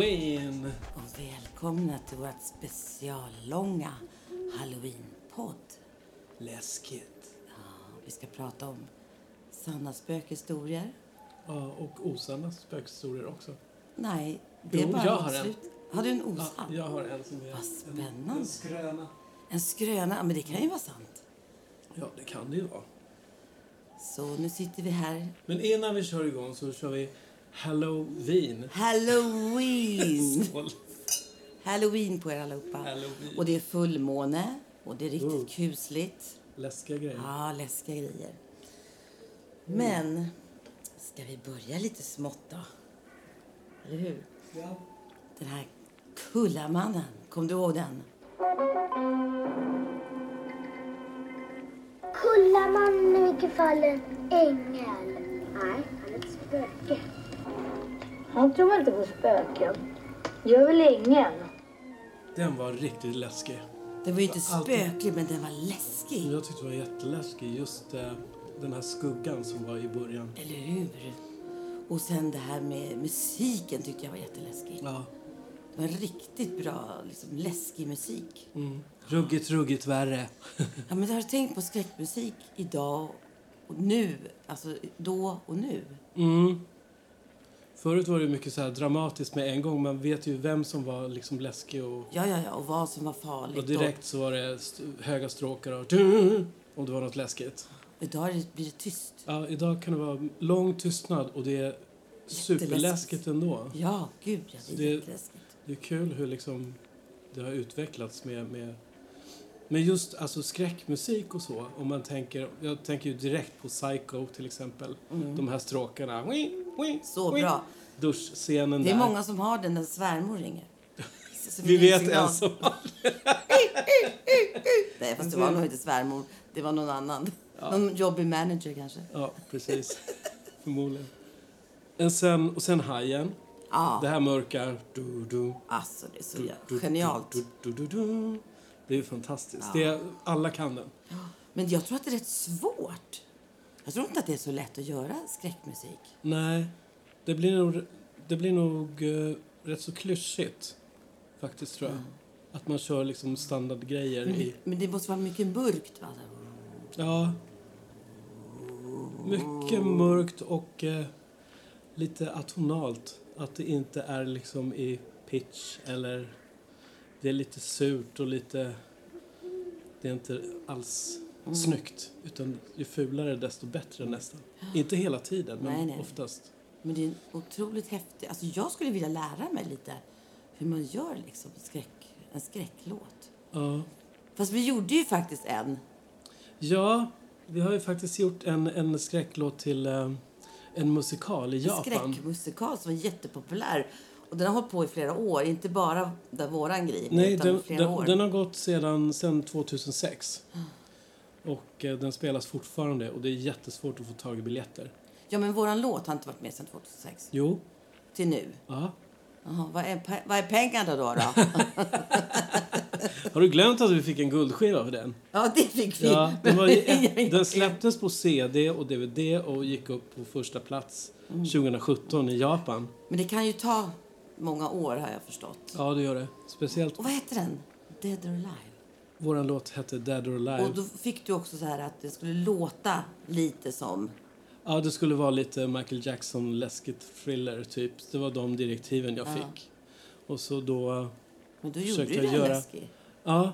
Halloween! Och välkomna till vårt speciallånga Halloween-podd. Läskigt. Vi ska prata om sanna spökhistorier. Ja, och osanna spökhistorier också. Nej, det är Jo, bara jag har en. slut. Har du en Ja, osann? jag har en som är Vad en, spännande. en skröna. En skröna? Ja, Men det kan ju vara sant. Ja, det kan det ju vara. Så nu sitter vi här. Men innan vi kör igång så kör vi Halloween. Halloween! Halloween på er allihopa. Halloween. Och det är fullmåne. Och det är riktigt Oh. kusligt. Läskiga grejer. Ja, läskiga grejer. Men, ska vi börja lite smått då? Eller hur? Ja. Den här Kullamannen, kom du ihåg den? Kullamannen är i vilket fall en ängel. Nej, han är ett spöke. Han tror inte på spöken. Gör väl ingen? Den var riktigt läskig. Den var ju inte spöklig, men den var läskig. Jag tyckte det var jätteläskig. Just eh, den här skuggan som var i början. Eller hur? Och sen det här med musiken tyckte jag var jätteläskig. Ja. Det var riktigt bra, liksom, läskig musik. Mm. Ruggigt, ruggigt värre. Ja, men har du tänkt på skräckmusik idag och nu? Alltså då och nu? Mm. Förut var det mycket så här dramatiskt med en gång. Man vet ju vem som var liksom läskig och, Ja, ja, ja. Och vad som var farligt. och direkt så var det st- höga stråkar och om det var något läskigt. Idag det, blir det tyst. Ja, idag kan det vara lång tystnad och det är superläskigt ändå. Ja, gud ja. Det är Det- jätteläskigt. Det är kul hur liksom det har utvecklats med, med, med just alltså skräckmusik och så. Om man tänker, jag tänker ju direkt på Psycho till exempel. De här stråkarna. Mm. Så bra. Duschscenen Det är där. många som har den när svärmor ringer. Så Vi vet signal. en som... Nej, fast det var nog inte svärmor. Det var någon annan. Någon jobbig manager kanske. Ja, precis. Förmodligen. En sen, och sen Hajen. Ja, Det här mörka. Du, du, alltså det är så du, du, genialt. Du, du, du, du. Det är fantastiskt. Det är, alla kan den. Men jag tror att det är rätt svårt. Jag tror inte att det är så lätt att göra skräckmusik. Nej, det blir nog, det blir nog eh, rätt så klyschigt. Faktiskt, tror jag. Att man kör liksom standardgrejer Men, i... men det måste vara mycket mörkt. Va? Ja. Mycket mörkt och eh, lite atonalt. Att det inte är liksom i pitch eller... Det är lite surt och lite... Det är inte alls snyggt. Utan ju fulare desto bättre nästan. Inte hela tiden, men Nej, nej. oftast. Men det är en otroligt häftig... Alltså jag skulle vilja lära mig lite hur man gör liksom skräck, en skräcklåt. Ja. Fast vi gjorde ju faktiskt en. Ja, vi har ju faktiskt gjort en, en skräcklåt till eh, en musikal i En Japan. skräckmusikal som var jättepopulär. Och den har hållit på i flera år. Inte bara där våran grej Nej, den, den, den har gått sedan, sedan 2006. Och eh, den spelas fortfarande och det är jättesvårt att få tag i biljetter. Ja, men våran låt har inte varit med sedan 2006. Jo, Till nu. ja. Jaha, vad, är, vad är pengarna då? då? Har du glömt att vi fick en guldskiva för den? ja, det fick vi. Ja, den, var den släpptes på CD och DVD och gick upp på första plats Mm. 2017 i Japan. Men det kan ju ta många år har jag förstått. Ja, det gör det. Speciellt Och vad heter den? Dead or Alive? Vår låt hette Dead or Alive. Och då fick du också så här att det skulle låta lite som... Ja, det skulle vara lite Michael Jackson läskigt thriller typ. Det var de direktiven jag Ja. fick. Och så då, Men då gjorde du den göra- läskig. ja.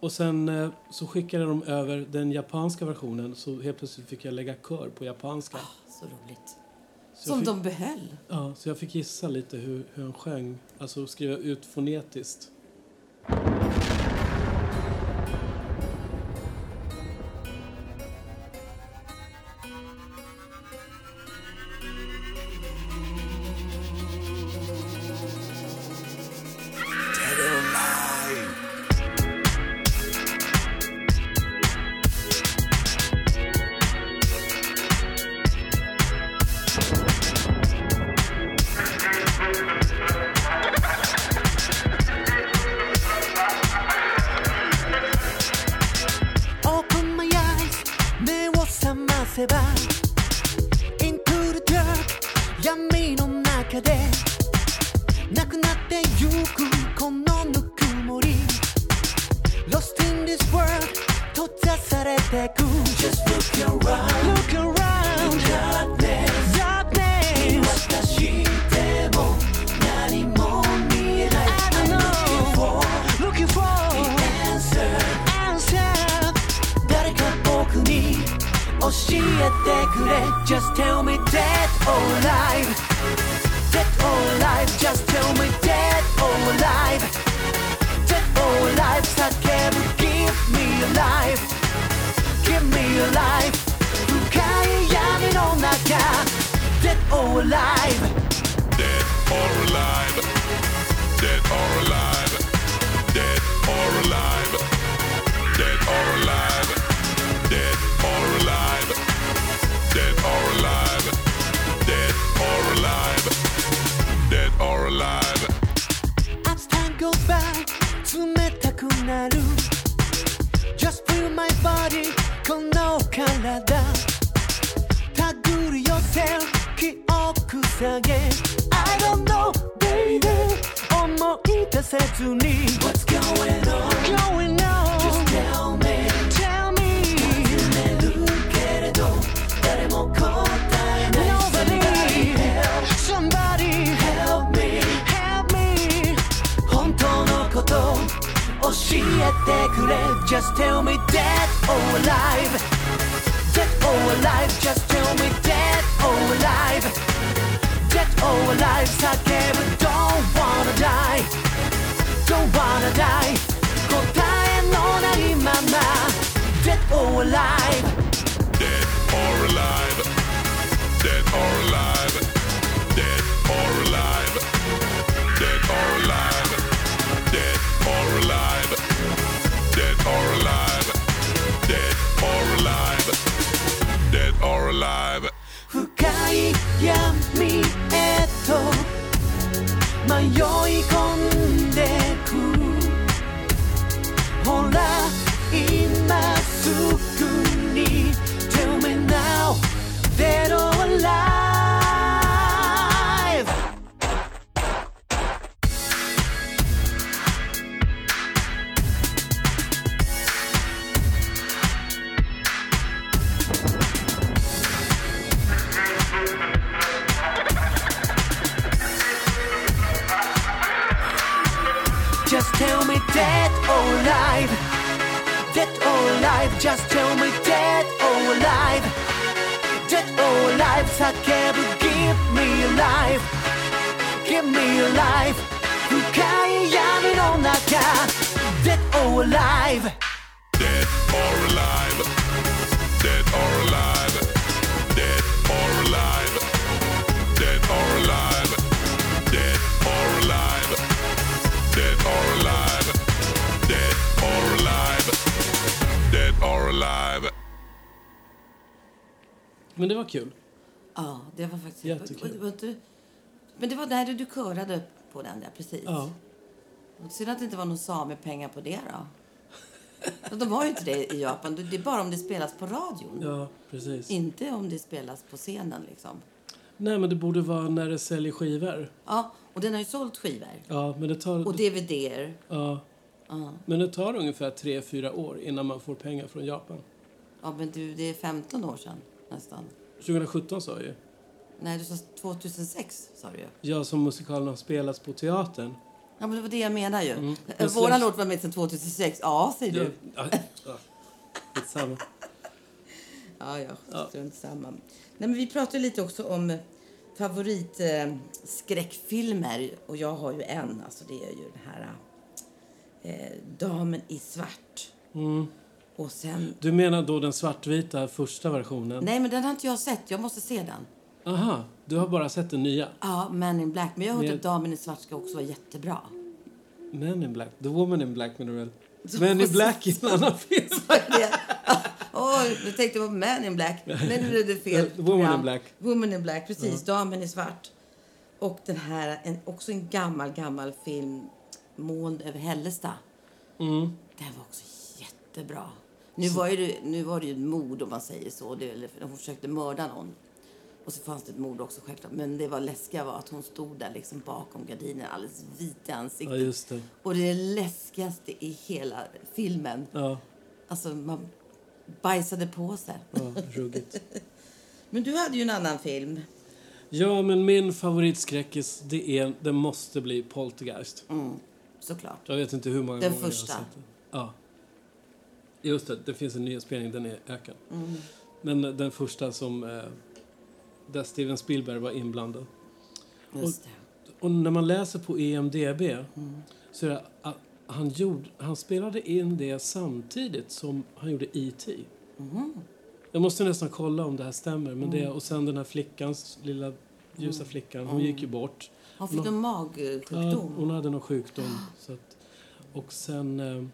Och sen eh, så skickade de över den japanska versionen så helt plötsligt fick jag lägga kör på japanska. Så roligt. Så Som fick, de behöll. Ja, så jag fick gissa lite hur, hur han sjöng, alltså skriva ut fonetiskt. 憶下げ I don't know baby 思い出せずに What's going on? Going on Just tell me Tell me 尋ねるけれど誰も答えない Nobody Somebody help me Help me 本当のこと教えてくれ Just tell me dead or alive Dead or alive Just tell me dead or alive Dead or alive 叫ぶ Don't wanna die Don't wanna die 答えのないまま Dead or alive Dead or alive. Dead or alive. Dead or alive. Dead or alive. Dead or alive. Dead or alive. Dead or alive. Dead or alive. 深い闇へと迷 い込んでく。ほら今すぐ alive Dead or alive Just tell me dead or alive Dead or alive 叫ぶ Give me a life Give me a life 深い闇の中 Dead or alive Dead or alive. Dead or alive. Alive. Men det var kul. Ja, det var faktiskt... Jättekul. Men det var där du körade på den där, precis. Ja. Synd att det inte var någon samepengar på det då. De har ju inte det i Japan. Det är bara om det spelas på radion. Ja, precis. Inte om det spelas på scenen liksom. Nej, men det borde vara när det säljer skivor. Ja, och den har ju sålt skivor. Ja, men det tar... Och DVD-er. Ja. Men det tar ungefär tre fyra år innan man får pengar från Japan. Ja, men du, det är 15 år sedan nästan. 2017 sa jag ju. Nej, du sa 2006 sa du ju. Jag som musikalen har spelats på teatern. Ja, men det var det jag menar ju. Mm. Eh, Våran låt var med sedan 2006. Ja, säger du. Ja, ja. Skitsamma. Ja, ja, Ja. strunt samma. Nej, men vi pratade lite också om favoritskräckfilmer. Eh, och jag har ju en. Alltså det är ju den här eh, Damen i svart. Mm. Och sen... Du menar då den svartvita första versionen? Nej, men den har inte jag sett. Jag måste se den. Aha, du har bara sett den nya? Ja, Men in Black. Men jag har hört Med- att Damen i svart ska också vara jättebra. Men in Black? The Woman in Black menar du väl? Men in Black är en annan film. Åh, du tänkte på Man in Black. Nej, nu blev det fel. Woman in program. Black. Woman in Black, precis. Damen i svart. Och den här, en, också en gammal, gammal film, Moln över Hällestad. Mm. Den var också jättebra. Nu var, ju det, nu var det ju ett mord om man säger så. Det, eller, hon försökte mörda någon. Och så fanns det ett mord också självklart. Men det var läskiga var att hon stod där liksom bakom gardinen alldeles vit i ansiktet. Ja, det. Och det läskigaste i hela filmen Ja. Alltså, man, Bajsade på sig. Ja, ruggigt. Men du hade ju en annan film. Ja, men min favoritskräckis, det, är, det måste bli Poltergeist. Mm, såklart. Jag vet inte hur många Den gånger första. jag har sett den. Ja. Just det, det finns en ny spelning, den är ökad. Mm. Men den första som... Eh, där Steven Spielberg var inblandad. Just det. Och när man läser på EMDB Mm. så är det att han, gjorde, han spelade in det samtidigt som han gjorde E.T. Mhm. Jag måste nästan kolla om det här stämmer. Men det, Mm. och sen den här flickans, lilla ljusa flickan, hon gick ju bort. Han fick Nå- en magsjukdom. Ja, hon hade någon sjukdom. Så att, och sen eh,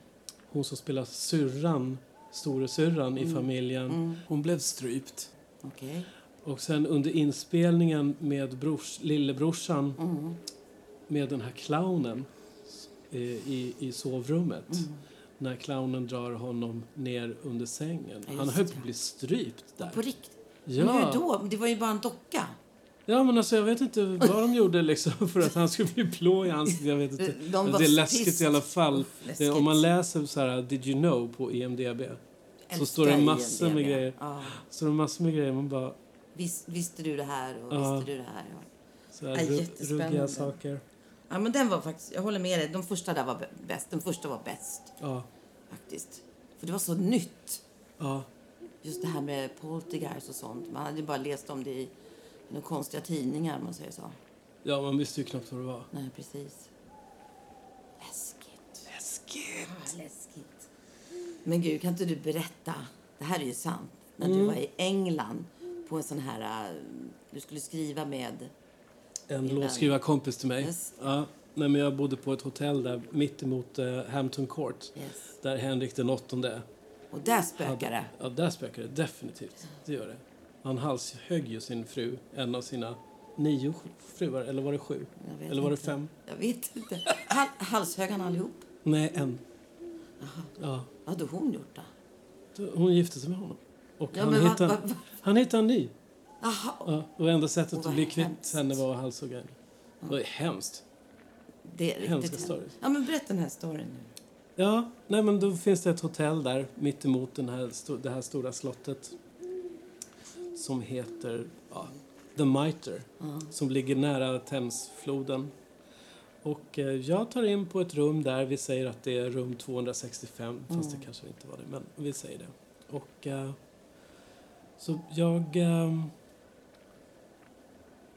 hon som spelar syrran, storasyrran i familjen, Mm. hon blev strypt. Okej. Och sen under inspelningen med brors, lillebrorsan Mm. med den här clownen eh, i, i sovrummet. Mm. När clownen drar honom ner under sängen. Ja, Han höll på att bli strypt där. På hur Ja. då? Det var ju bara en docka. Ja, men alltså jag vet inte vad de gjorde liksom för att han skulle bli blå i ansiktet. Jag vet inte. De det är läskigt pissed. i alla fall. Det, om man läser så här, Did you know på E EMDB så står det IMDb. massor med grejer. Ja. Så det är massor med grejer. Man bara, Vis, visste du det här och Ja. visste du det här? Ja. så här ru- jättespännande. saker. ja, men den var faktiskt, jag håller med dig. De första där var bä- bäst. Den första var bäst Ja, faktiskt. För det var så nytt. ja. Just det här med poltergeist och sånt. Man hade bara läst om det i några konstiga tidningar man säger så. ja, man visste ju knappt vad det var. Nej, precis. Läskigt. Läskigt! Ja, läskigt. Men gud, kan inte du berätta? Det här är ju sant. När Mm. du var i England på en sån här... äh, Du skulle skriva med... En låtskrivarkompis till mig. Yes. Ja, nej, men jag bodde på ett hotell där mitt emot eh, Hampton Court. Yes. Där Henrik den åttonde Och där spökar det. Ja, där spökar det definitivt. Det gör det. Han halshögg ju sin fru, en av sina nio fruar, eller var det sju? Eller var det inte. fem? Jag vet inte. Hal halshög han allihop? Nej, en. Ja, Vad hade hon gjort då? hon gifte sig med honom. Och Ja, han, men va- hittade, va- va- han hittade en ny. Jaha. Ja, och enda sättet att bli kvitt henne var att halshugga henne. Det var hemskt. Det är riktigt stories. hemskt. Ja, men berätta den här storyn nu. Ja, nej men då finns det ett hotell där mitt emot den här, det här stora slottet som heter ja, The Mitre, som ligger nära Thamesfloden. Och eh, jag tar in på ett rum där, vi säger att det är rum 265, fast det kanske inte var det, men vi säger det. Och eh, så jag eh,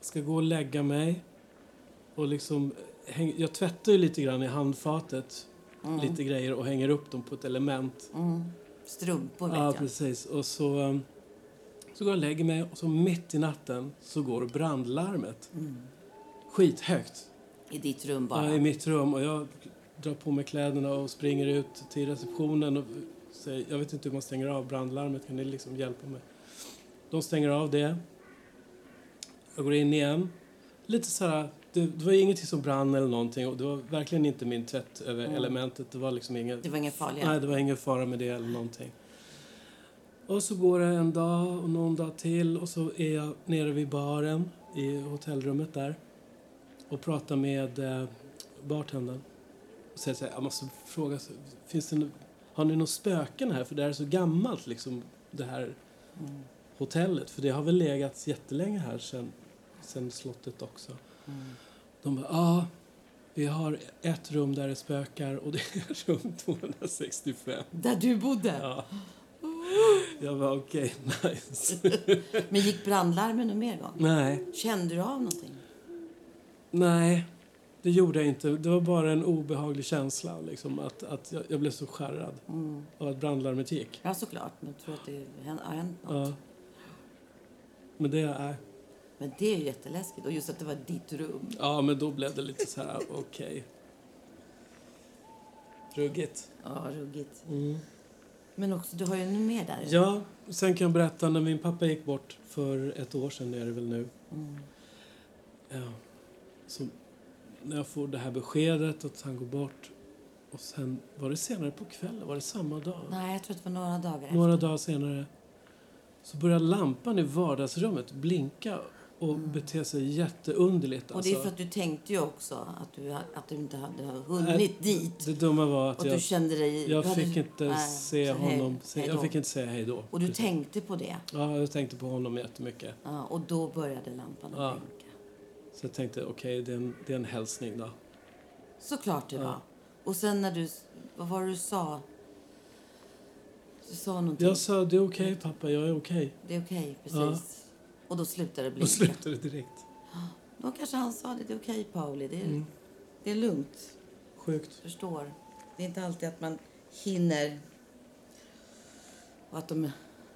ska gå och lägga mig och liksom häng, jag tvättar ju lite grann i handfatet lite grejer och hänger upp dem på ett element. Mm. Strumpor vet Ja, jag. precis. Och så, um, så går jag och lägger mig och så mitt i natten så går brandlarmet. Skithögt. I ditt rum bara. Ja, I mitt rum och jag drar på mig kläderna och springer ut till receptionen och säger, jag vet inte hur man stänger av brandlarmet, kan ni liksom hjälpa mig? De stänger av det. Jag går in igen. Lite så här, det, det var ingenting som brann eller någonting och det var verkligen inte min tvätt över elementet. Det var liksom inget, Det var ingen farliga. Nej, det var ingen fara med det eller någonting. Och så går det en dag och någon dag till och så är jag nere vid baren i hotellrummet där och pratar med eh, bartendern. Och säger så här, jag måste fråga, finns det, har ni några spöken här? För det här är så gammalt liksom, det här hotellet. För det har väl legat jättelänge här sen, sen slottet också. De bara, ja, vi har ett rum där det spökar och det är rum 265. Där du bodde? Ja. Jag var okej, nice. Men gick brandlarmen någon mer gång? Nej, Kände du av någonting? nej. Det gjorde jag inte. Det var bara en obehaglig känsla. Liksom, att, att jag, jag blev så skärrad av att brandlarmet gick. Ja, såklart. Men tror att det har hänt något. Ja. Men det är... Men det är ju jätteläskigt. Och just att det var ditt rum. Ja, men då blev det lite så här, okej. Ruggigt. Ja, ruggigt. Mm. Men också, du har ju ännu mer där. Ja, sen kan jag berätta när min pappa gick bort för ett år sedan är det väl nu. Mm. Ja. Så när jag får det här beskedet att han går bort och sen var det senare på kvällen, var det samma dag? Nej, jag tror att det var några dagar Några efter. dagar senare så börjar lampan i vardagsrummet blinka och bete sig jätteunderligt. Och det är alltså. för att du tänkte ju också att du, att du inte hade hunnit dit. Det dumma var att att du jag, kände dig... jag du hade- fick inte Nej, se honom. Hej jag fick inte säga hej då. Och du Precis. tänkte på det. Ja, jag tänkte på honom jättemycket. Ja, och då började lampan att Ja. blinka. Så jag tänkte, okej, det, är en- det är en hälsning då. Såklart det Ja. var. Och sen när du... Vad var det du sa? Du sa någonting. Jag sa, det är okej pappa, jag är okej. Det är okej, precis. Ja. Och då slutade det blinka. slutade direkt. Då kanske han sa det. Det är okej, Pauli. Det är, Mm. det är lugnt. Sjukt. Förstår. Det är inte alltid att man hinner och att de,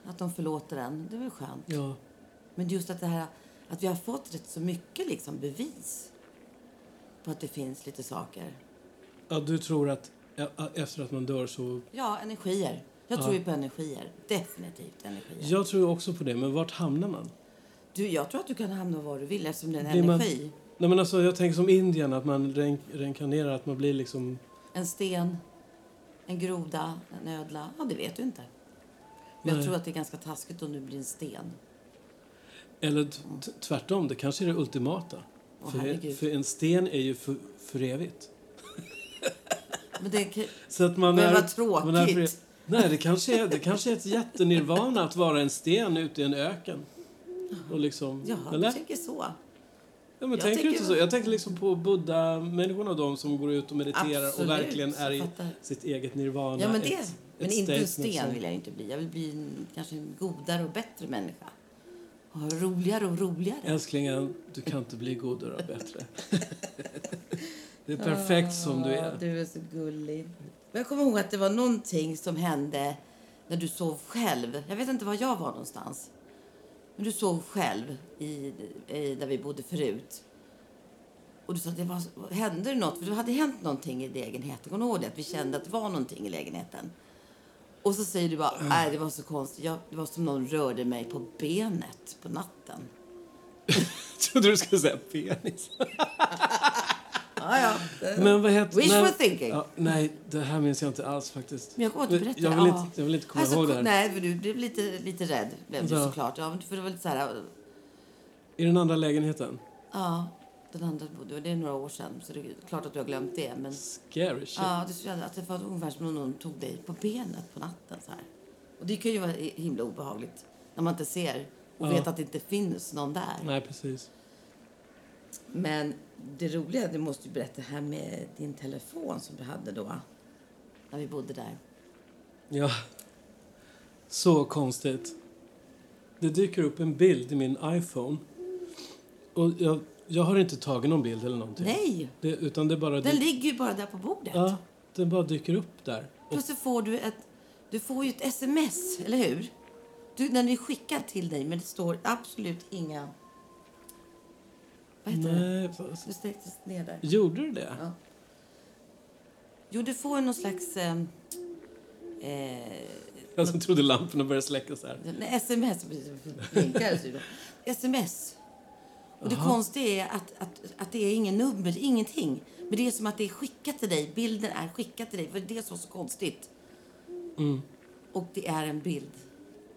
att de förlåter en. Det är väl skönt. Ja. Men just att det här att vi har fått rätt så mycket liksom bevis på att det finns lite saker. ja, du tror att efter att man dör så... Ja, energier. Jag Ja. tror ju på energier. Definitivt energier. Jag tror också på det, men vart hamnar man? Du, jag tror att du kan hamna var du vill eftersom det är en Blir man- energi. Nej, men alltså, jag tänker som Indien, att man rein- reinkarnerar, att man blir liksom... En sten, en groda, en ödla. Ja, det vet du inte. Men jag tror att det är ganska taskigt om du blir en sten. Eller tvärtom, det kanske är det ultimata. Åh, för, för en sten är ju för, för evigt. Men det, Så att man Men är, vad tråkigt. man är för, nej, det kanske, är, det kanske är ett jättenirvana att vara en sten ute i en öken. Och liksom, ja, eller? du tänker så. Ja, men Jag tänker inte så? Jag tänker liksom på Buddha-människorna, de som går ut och mediterar Absolut, och verkligen är i sitt eget nirvana. Ja, men det. Ett- men ett inte en sten vill jag inte bli. Jag vill bli en, kanske en godare och bättre människa. Och roligare och roligare. Älsklingen, du kan inte bli godare och bättre. det är perfekt som du är. Du är så gullig. Men Jag kommer ihåg att det var någonting som hände när du sov själv. Jag vet inte var jag var någonstans. Men du sov själv i, i, där vi bodde förut. Och du sa att det var, hände det något? För det hade hänt någonting i lägenheten. Kommer ihåg det? Att vi kände att det var någonting i lägenheten. Och så säger du bara, nej det var så konstigt. Jag, det var som någon rörde mig på benet på natten. Jag trodde du skulle säga penis. Ja, ja. Men vad heter... Wishful nej, thinking. Ja, nej, det här minns jag inte alls faktiskt. Men jag kommer inte berätta. Jag vill, inte, jag vill inte komma Alltså, ihåg det här. Nej, för du blev lite, lite rädd. Blev du såklart. Ja, för det var lite så här, I den andra lägenheten? ja, den andra bodde, det är några år sedan, så det är klart att du har glömt det. Men Scary shit. ja, det att det var ungefär som om någon tog dig på benet på natten så här. Och det kan ju vara himla obehagligt när man inte ser och Ja. vet att det inte finns någon där. Nej, precis. Men det roliga, du måste ju berätta det här med din telefon som du hade då, när vi bodde där. Ja. Så konstigt. Det dyker upp en bild i min iPhone. Och jag, jag har inte tagit någon bild eller någonting. Nej, Det, utan det bara, den ligger ju bara där på bordet. ja, den bara dyker upp där. Och, Plötsligt får du ett, du får ju ett sms, eller hur? Du, det är skickat till dig, men det står absolut inga... Vad heter det? nej, vad- Du sträcktes ner där. gjorde du det? Ja. Jo, du får någon slags... Eh, eh, Jag som trodde lamporna började släckas här. nej, sms. det. Sms. Och det Aha. konstiga är att, att, att det är ingen nummer, ingenting. Men det är som att det är skickat till dig. Bilden är skickad till dig. För det är så, så konstigt. Mm. Och det är en bild.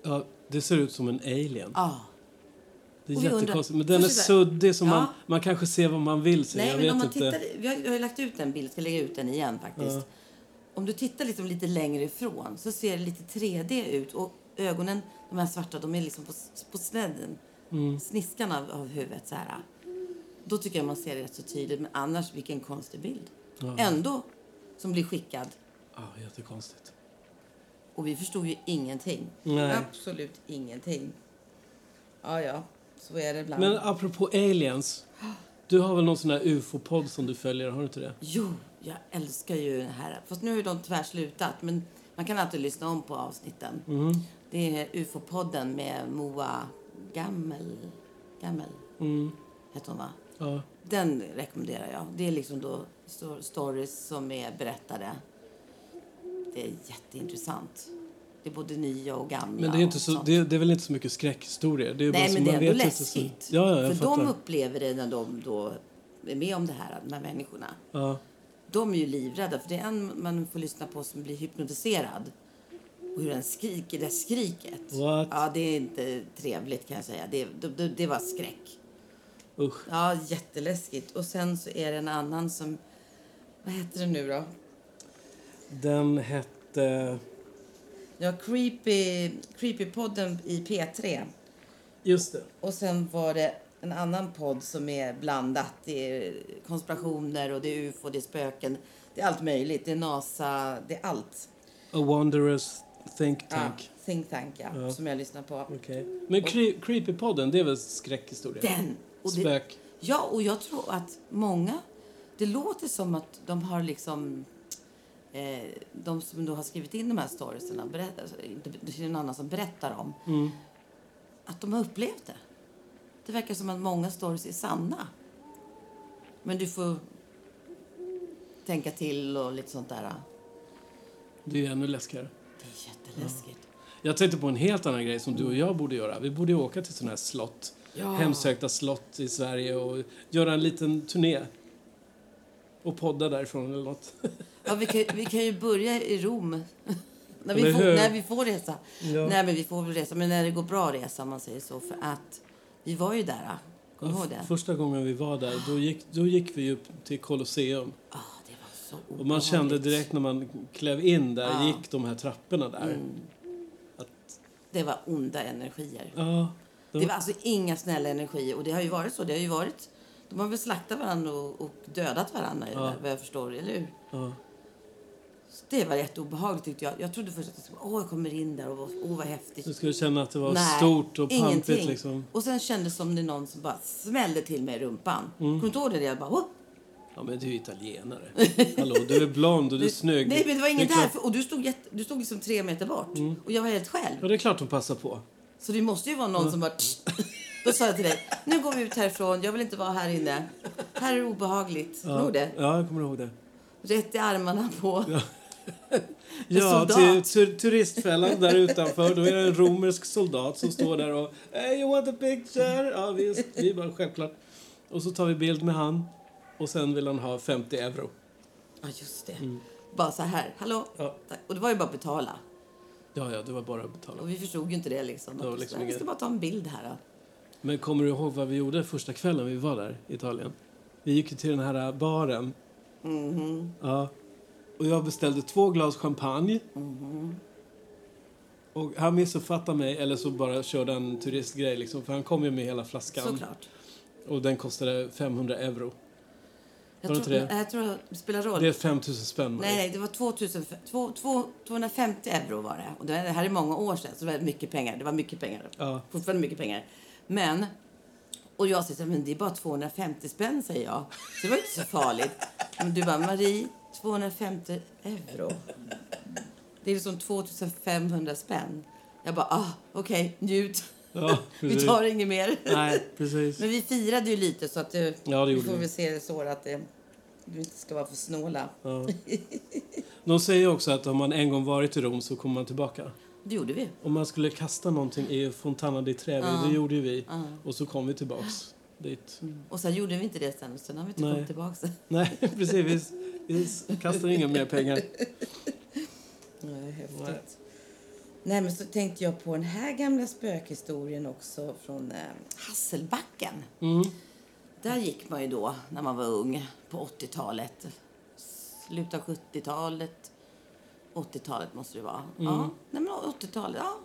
Ja, det ser ut som en alien. Ja. Det är jättekonstigt. Men den är suddig så Ja. man, man kanske ser vad man vill se. Nej, jag men om man inte. tittar, vi har, jag har lagt ut en bild, ska lägga ut den igen faktiskt. Ja. Om du tittar liksom lite längre ifrån så ser det lite 3D ut och ögonen, de här svarta, de är liksom på, på snedden, Mm. sniskan av, av huvudet så här. Då tycker jag man ser det rätt så tydligt, men annars vilken konstig bild. Ja. Ändå som blir skickad Ja, jättekonstigt. och vi förstod ju ingenting. Nej. Absolut ingenting. Ja, ja, så är det ibland. Men apropå aliens. Du har väl någon sån här ufo-podd som du följer, har du inte det? Jo, jag älskar ju det här. Fast nu har de tyvärr slutat. Men man kan alltid lyssna om på avsnitten. Mm. Det är UFO-podden med Moa Gammel. Gammel Mm. heter hon va? Ja. Den rekommenderar jag. Det är liksom då sto- stories som är berättade. Det är jätteintressant. Det är både nya och gamla. Men det är, inte så, det, det är väl inte så mycket skräckhistorier? Det är Nej, men det är ändå läskigt. Ja, ja, jag För fattar. de upplever det när de då är med om det här, de här människorna. Ja. De är ju livrädda, för det är en man får lyssna på som blir hypnotiserad. Och hur den skriker, det skriket. What? Ja, det är inte trevligt kan jag säga. Det, det, det, var skräck. Usch. Ja, jätteläskigt. Och sen så är det en annan som... Vad heter det nu då? Den hette... Ja, Creepy, Creepypodden i P3. Just det. Och sen var det en annan podd som är blandat. Det är konspirationer och det är ufo, det är spöken. Det är allt möjligt. Det är NASA, det är allt. A Wanderers Think Ja, Tank. think Tank, ja, Ja. Som jag lyssnar på. Okej. Men cre- Creepypodden, det är väl skräckhistoria? Den! Och det, Spök. Ja, och jag tror att många... Det låter som att de har liksom... Eh, de som då har skrivit in de här storiesarna, alltså, det är någon annan som berättar om, Mm. att de har upplevt det. Det verkar som att många stories är sanna. Men du får tänka till och lite sånt där. Det är ännu läskigare. Det är jätteläskigt. Jag tänkte på en helt annan grej som du och jag borde göra. Vi borde åka till sådana här slott. Ja. Hemsökta slott i Sverige och göra en liten turné. Och podda därifrån eller något. Ja, vi, kan, vi kan ju börja i Rom. när, vi får, när vi får resa. Ja. Nej, men vi får väl resa. Men när det går bra att resa, man säger så. För att vi var ju där. Du ihåg det? Första gången vi var där, då gick, då gick vi upp till Colosseum. Ja, det var så Och man kände direkt när man klev in där, Ja. gick de här trapporna där. Mm. Det var onda energier. Ja. Det var alltså inga snälla energier. Och det har ju varit så. Det har ju varit... De har väl slaktat varandra och, och dödat varandra, Ja. vad jag förstår. Eller hur? ja. Det var jätteobehagligt tyckte jag. Jag trodde först att jag skulle, åh, jag kommer in där och åh, vad häftigt. Du skulle känna att det var Nej, stort och pampigt ingenting. liksom. Och sen kändes det som det någon som bara smällde till mig i rumpan. Mm. Kommer du inte ihåg det? Jag bara, åh! Ja men du är ju italienare. Hallå, du är blond och du är snygg. Nej, men det var ingen där. Och du stod, jätte, du stod liksom tre meter bort. Och jag var helt själv. Ja, det är klart de passar på. Så det måste ju vara någon som bara... Då sa jag till dig, nu går vi ut härifrån. Jag vill inte vara här inne. Här är det obehagligt. Kommer du ihåg det? Ja, jag kommer ihåg det. Rätt i armarna på... Ja, soldat. till tur, turistfällan där utanför. Då är det en romersk soldat som står där och Hey, you want a picture? Ja, visst. Vi bara självklart. Och så tar vi bild med han. Och sen vill han ha 50 euro. Ja, just det. Bara så här, hallå? Ja. Och det var ju bara att betala. Ja, ja, det var bara att betala. Och vi förstod ju inte det liksom. Det liksom vi ska bara ta en bild här då. Men kommer du ihåg vad vi gjorde första kvällen vi var där i Italien? Vi gick till den här baren. Mhm. Ja. Och jag beställde två glas champagne. Och han missuppfattade mig, eller så bara körde han turistgrej liksom. För han kom ju med hela flaskan. Såklart. Och den kostade 500 euro. Jag tror, det? jag tror det spelar roll. Det är 5000 spänn. Marie. Nej, nej, det var 2000, två- två- 250 euro var det. Och det här är många år sedan, så det var mycket pengar. Det var mycket pengar. Ja. Fortfarande mycket pengar. Men, och jag säger men det är bara 250 spänn, säger jag. Så det var inte så farligt. Men du bara, Marie, 250 euro. Det är liksom 2500 spänn. Jag bara, ah, okej, njut. Ja, Vi tar inget mer. Nej, precis. Men vi firade ju lite så att det, Ja, det vi får vi. väl se det så att det, du inte ska vara för snåla. Ja. De säger också att om man en gång varit i Rom så kommer man tillbaka. Det gjorde vi. Om man skulle kasta någonting i Fontana di Trevi, det gjorde ju vi. Ja. Och så kom vi tillbaks dit. Och sen gjorde vi inte det sen, sen har vi inte Nej. kommit tillbaka. Nej, precis. Vi, vi kastar inga mer pengar. Nej, häftigt. Nej, men så tänkte jag på den här gamla spökhistorien också från eh, Hasselbacken. Mm. Där gick man ju då när man var ung på 80-talet. Slutet av 70-talet. 80-talet måste det vara. Ja, nej, men 80-talet. Ja.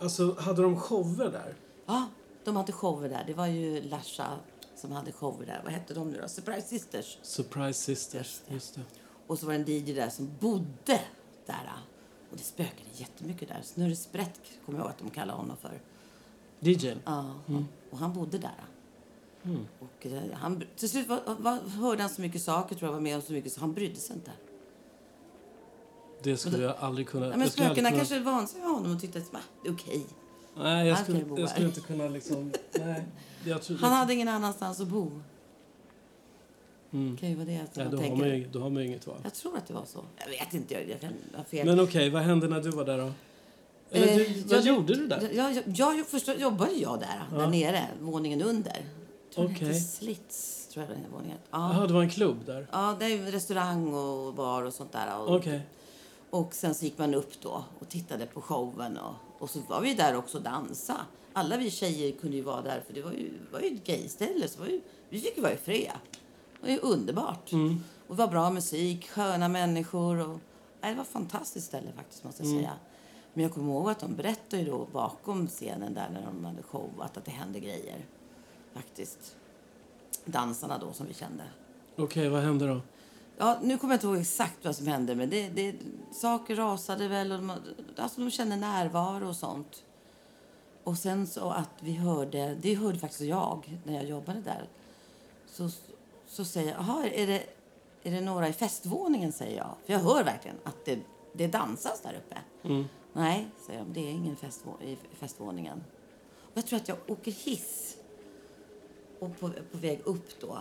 Alltså, hade de shower där? ja, de hade shower där. Det var ju Larsa som hade shower där. Vad hette de nu då? Surprise Sisters. Surprise Sisters. Just det. Och så var det en DJ där som bodde där. Och det spökade jättemycket där. Snurre Sprätt kommer jag ihåg att de kallade honom för. DJn? Ja, och han bodde där. Och eh, han, till slut var, var, hörde han så mycket saker, tror jag var med om så mycket, så han brydde sig inte. Det skulle jag aldrig kunna... Ja, men spökena kunna- kanske var vansinniga av honom och tyckte att "Va, det är okej. Nej, jag skulle, jag skulle inte kunna liksom... Nej. Tror, Han hade ingen annanstans att bo. Mm. kan ju vara det som Nej, då, har man ju, då har man ju inget val. Jag tror att det var så. Jag vet inte, jag, jag kan ha fel. Men okej, vad hände när du var där då? Eller Eh, du, vad jag- gjorde du där? Jag, jag, jag, först jobbade jag där, där nere, våningen under. Tror hette Slits, tror jag den våningen. Ja. Jaha, det var en klubb där? ja, det är restaurang och bar och sånt där. Och, Okej. Och sen så gick man upp då och tittade på showen och, Och så var vi där också och dansa. Alla vi tjejer kunde ju vara där för det var ju, var ju ett gayställe. Så var ju, vi fick ju vara i fred. Det var ju underbart. Och det var bra musik, sköna människor. Och, nej, det var ett fantastiskt ställe faktiskt måste jag säga. Men jag kommer ihåg att de berättade ju då bakom scenen där när de hade showat att det hände grejer. Faktiskt. Dansarna då som vi kände. Okej, vad hände då? Ja, nu kommer jag inte ihåg exakt vad som hände, men det, det, saker rasade väl. Och de, alltså de kände närvaro och sånt. Och sen så att vi hörde, det hörde faktiskt jag när jag jobbade där. Så, så säger jag, jaha, är det, är det några i festvåningen, säger jag. För jag hör verkligen att det, det dansas där uppe. Nej, säger de, det är ingen festvå, i festvåningen. Och jag tror att jag åker hiss och på, på väg upp då.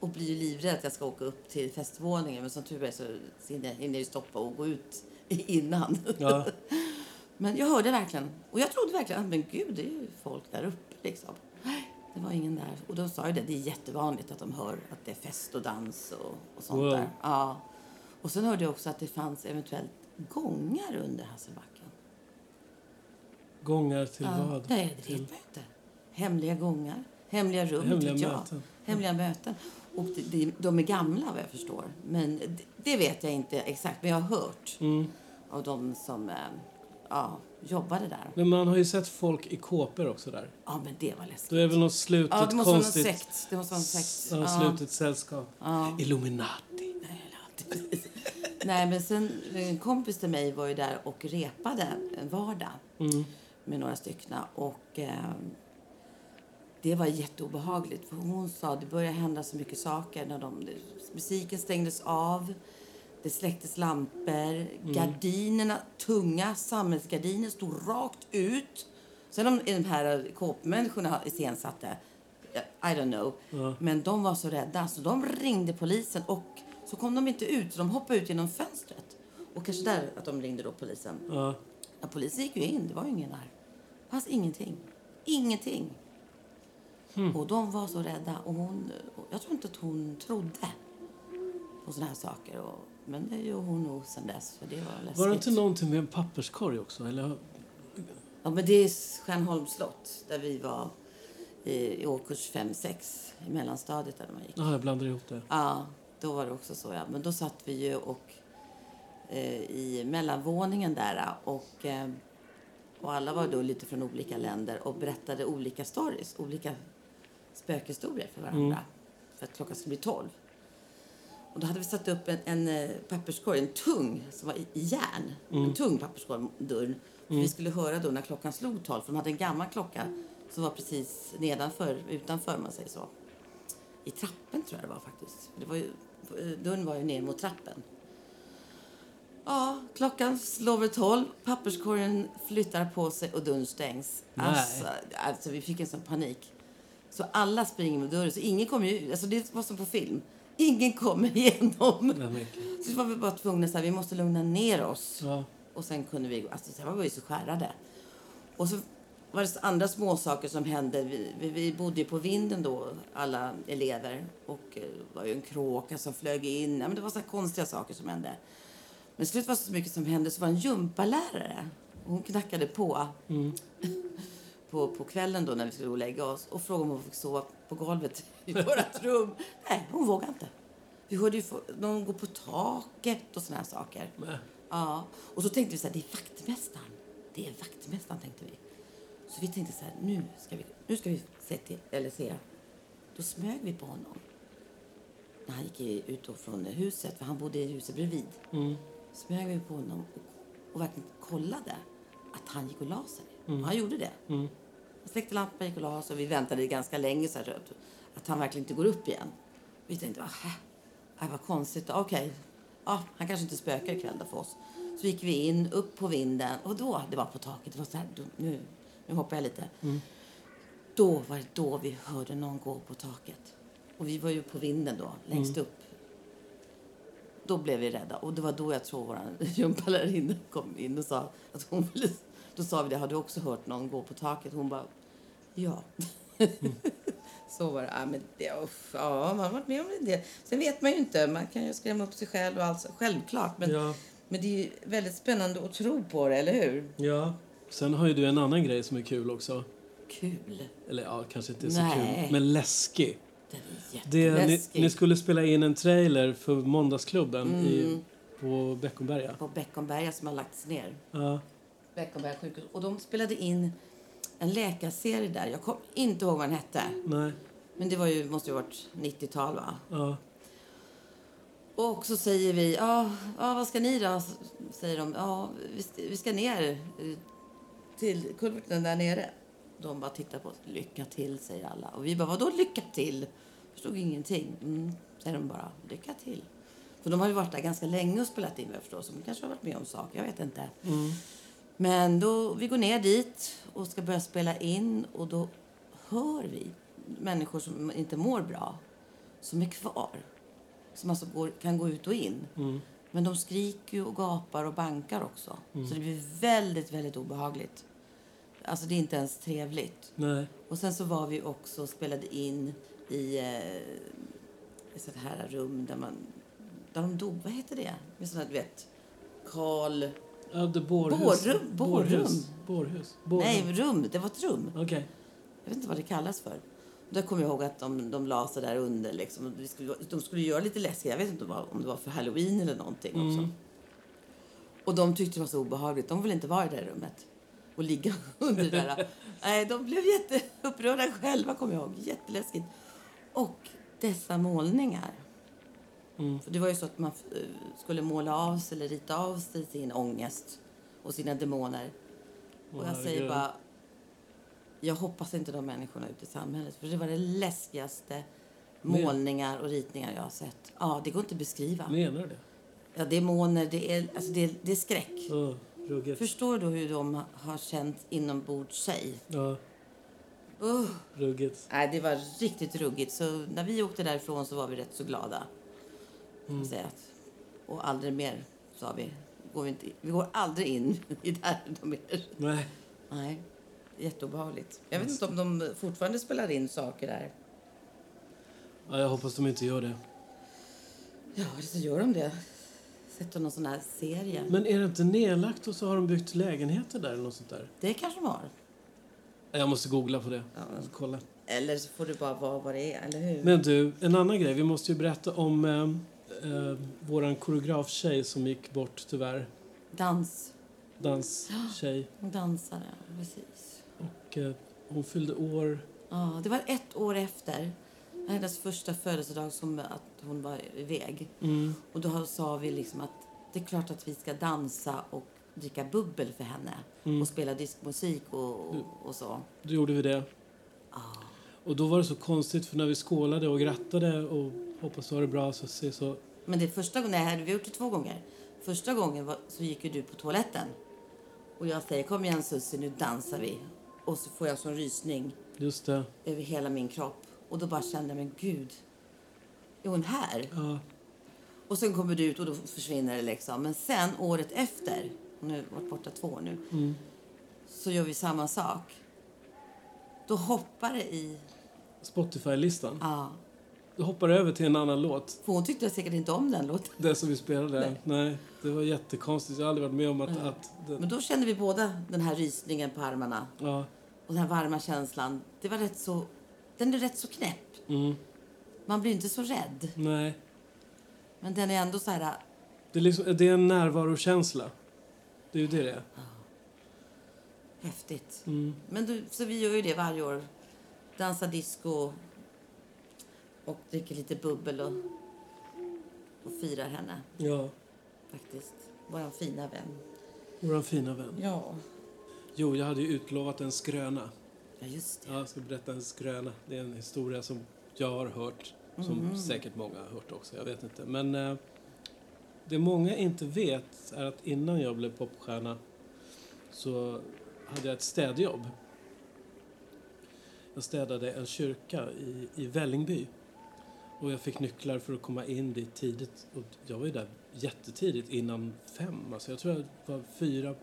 Och blir ju livrädd att jag ska åka upp till festvåningen. Men som tur är så hinner jag ju stoppa och gå ut innan. Ja. Men jag hörde verkligen. Och jag trodde verkligen att men gud, det är ju folk där uppe liksom. Det var ingen där. Och då sa jag det, det är jättevanligt att de hör att det är fest och dans och, och sånt Wow. där. Ja. Och sen hörde jag också att det fanns eventuellt gångar under Hasselbacken. Gångar till Ja. vad? Nej, det vet man inte. Hemliga gångar, hemliga rum, Hemliga jag. möten. Hemliga möten. Och det, det, de är gamla vad jag förstår. Men det, det vet jag inte exakt, men jag har hört Mm. av de som eh, ja, jobbade där. Men man har ju sett folk i kåpor också där. Ja, men det var läskigt. Då är väl något slutet Ja, det måste vara någon konstigt... sekt. Det måste vara en sekt. Ja, Ja. slutet sällskap. Ja. Illuminati. Nej, men sen en kompis till mig var ju där och repade en vardag Mm. med några stycken. Och eh, det var jätteobehagligt. För hon sa att det började hända så mycket saker. När de, musiken stängdes av, det släcktes lampor, gardinerna, tunga samhällsgardiner stod rakt ut. Sen om de här kåpmänniskorna iscensatte, I don't know. Ja. Men de var så rädda så de ringde polisen och så kom de inte ut så de hoppade ut genom fönstret. Och kanske där att de ringde då polisen. Ja. Ja, polisen gick ju in, det var ju ingen där. Det fanns ingenting. Ingenting. Och de var så rädda. Och hon, jag tror inte att hon trodde på såna här saker. Och, men det gör hon nog sen dess. För det var läskigt. Var det inte någonting med en papperskorg också? Eller? Ja, men det är Stjärnholms slott där vi var i, i årskurs 5-6 i mellanstadiet där man gick. Ja, jag blandar ihop det. Ja, då var det också så. Ja. Men då satt vi ju och, eh, i mellanvåningen där och, eh, och alla var då lite från olika länder och berättade olika stories, olika spökhistorier för varandra. För att klockan skulle bli tolv. Och då hade vi satt upp en, en eh, papperskorg, en tung, som var i, i järn. En tung papperskorg, dörren. För Vi skulle höra då när klockan slog tolv, för de hade en gammal klocka som var precis nedanför, utanför man säger så i trappen tror jag det var faktiskt. Det var ju, dörren var ju ner mot trappen. Ja, klockan slår väl tolv, papperskorgen flyttar på sig och dörren stängs. Alltså, alltså vi fick en sån panik. Så alla springer mot dörren, så ingen kommer ju Alltså det var som på film. Ingen kommer igenom. Nej, Så var vi bara tvungna så här, vi måste lugna ner oss. ja. Och sen kunde vi gå. Alltså sen var vi så skärrade. Och så var det andra små saker som hände. Vi, vi, bodde på vinden då, alla elever. Och eh, det var ju en kråka som flög in. Ja, men det var så konstiga saker som hände. Men slut var så mycket som hände så var en gympalärare. Hon knackade på, på på kvällen då när vi skulle gå och lägga oss och frågade om hon fick sova på golvet i vårt rum. Nej, hon vågade inte. Vi hörde ju någon gå på taket och såna här saker. Nej. Ja, och så tänkte vi så här, det är vaktmästaren. Det är vaktmästaren tänkte vi. Så vi tänkte så här, nu ska vi, nu ska vi se till, eller se. Då smög vi på honom. När han gick ut från huset, för han bodde i huset bredvid. Smög vi på honom och, och verkligen kollade att han gick och la sig. Och han gjorde det. Han släckte lampan, gick och la och vi väntade ganska länge så här, att, att han verkligen inte går upp igen. Vi tänkte, det var konstigt. Okej, ja, han kanske inte spökar ikväll då för oss. Så gick vi in, upp på vinden och då, det var på taket, det var så här, nu, nu hoppar jag lite. Då var det då vi hörde någon gå på taket. Och vi var ju på vinden då, längst upp. Då blev vi rädda och det var då jag tror vår gympalärarinna kom in och sa att hon ville, då sa vi det, har du också hört någon gå på taket? Hon bara, ja. Så var det. Ja, men det uff, ja, man har varit med om det. Sen vet man ju inte. Man kan ju skrämma upp sig själv och allt. Självklart. Men, Ja. men det är ju väldigt spännande att tro på det, eller hur? Ja. Sen har ju du en annan grej som är kul också. Kul. Eller ja, kanske inte så Nej. kul, men läskig. Den är Det, ni, ni skulle spela in en trailer för Måndagsklubben i, Mm. på Beckomberga. På Beckomberga som har lagts ner. Ja, Beckomberga sjukhus. Och de spelade in en läkarserie där. Jag kommer inte ihåg vad den hette. nej, Men det var ju, måste ju ha varit 90-tal va? ja, Och så säger vi, ja, ja vad ska ni då? Säger de, ja, vi ska, vi ska ner eh, till kulverten där nere. De bara tittar på oss, lycka till säger alla. Och vi bara, vadå lycka till? Förstod ingenting. Mm, säger de bara, lycka till. För de har ju varit där ganska länge och spelat in vad jag förstår. Så de kanske har varit med om saker, jag vet inte. Men då, vi går ner dit och ska börja spela in och då hör vi människor som inte mår bra, som är kvar. Som alltså går, kan gå ut och in. Men de skriker och gapar och bankar också. Så det blir väldigt, väldigt obehagligt. Alltså det är inte ens trevligt. nej, Och sen så var vi också och spelade in i eh, ett sånt här rum där man... Där de dog, vad heter det? Med sådana, du vet, Karl... ja det bårhus. Bårrum, bårrum. Bårhus. Nej, rum. Det var ett rum. Okej. Jag vet inte vad det kallas för. Där kommer jag ihåg att de, de la sig där under. Liksom. Det skulle, de skulle göra lite läskigt. Jag vet inte om det var för halloween eller någonting också. Och de tyckte det var så obehagligt. De ville inte vara i det där rummet. Och ligga under det där. Nej, de blev jätteupprörda själva kommer jag ihåg. Jätteläskigt. Och dessa målningar. För det var ju så att man eh, skulle måla av sig eller rita av sig sin ångest och sina demoner. Och jag säger bara, jag hoppas inte de människorna ute i samhället. För det var det läskigaste målningar och ritningar jag har sett. Ja, det går inte att beskriva. Menar du det? Ja, demoner, det är, alltså det är, det är skräck. Ruggigt. Förstår du hur de har känt inombords sig? Ja, Uh. ruggigt. Nej, det var riktigt ruggigt. Så när vi åkte därifrån så var vi rätt så glada. Mm. säga. att- Och aldrig mer, sa vi. Går vi, inte, vi går aldrig in i där de är. Nej. Nej, jätteobehagligt. Jag vet inte om de fortfarande spelar in saker där. Ja, jag hoppas de inte gör det. Ja, så gör de det. Sätter någon sån här serie. Men är det inte nedlagt och så har de byggt lägenheter där eller något sånt där? Det kanske de har. Jag måste googla på det. Ja. Kolla. Eller så får det bara vara vad det är, eller hur? Men du, en annan grej. Vi måste ju berätta om eh, eh, våran koreograf-tjej som gick bort tyvärr. Dans. Danstjej. Dansare, precis. Och eh, hon fyllde år. Ja, det var ett år efter hennes första födelsedag som att hon var iväg. Mm. Och då sa vi liksom att det är klart att vi ska dansa och dricka bubbel för henne. Mm. Och spela diskmusik och, och, och så. Då gjorde vi det. Och då var det så konstigt för när vi skålade och grattade och hoppas du har det bra så så. Men det första gången, nej, vi har gjort det två gånger. Första gången var, så gick ju du på toaletten. Och jag säger kom igen Susie, nu dansar vi. Och så får jag sån rysning Just det. över hela min kropp. Och då bara kände jag, men gud, är hon här? Ja. Och sen kommer du ut och då försvinner det liksom. Men sen året efter, hon har varit borta två år nu, Mm. så gör vi samma sak. Då hoppar det i, Spotify-listan. ja. Hoppar över till en annan låt. För hon tyckte säkert inte om den låten. Den som vi spelade. Nej. Nej. det var jättekonstigt. Jag har aldrig varit med om att... Nej. att den, Men då kände vi båda den här rysningen på armarna. ja. Och den här varma känslan. Det var rätt så, den är rätt så knäpp. Mm. Man blir inte så rädd. Nej. Men den är ändå så här, Det är, liksom, det är en närvarokänsla. Det är ju det det är. häftigt. Mm. Men du, så vi gör ju det varje år. Dansar disco och dricker lite bubbel och, och firar henne Ja, faktiskt. Vår fina vän. vår fina vän. Ja. Jo, jag hade ju utlovat en skröna. Ja, just det. Ja, jag ska berätta en skröna. Det är en historia som jag har hört. Som Mhm. säkert många har hört också. Jag vet inte. Men eh, det många inte vet är att innan jag blev popstjärna så hade jag ett städjobb. Jag städade en kyrka i, i Vällingby. Och jag fick nycklar för att komma in dit tidigt. Och jag var ju där jättetidigt, innan fem. Alltså jag tror jag var fyra,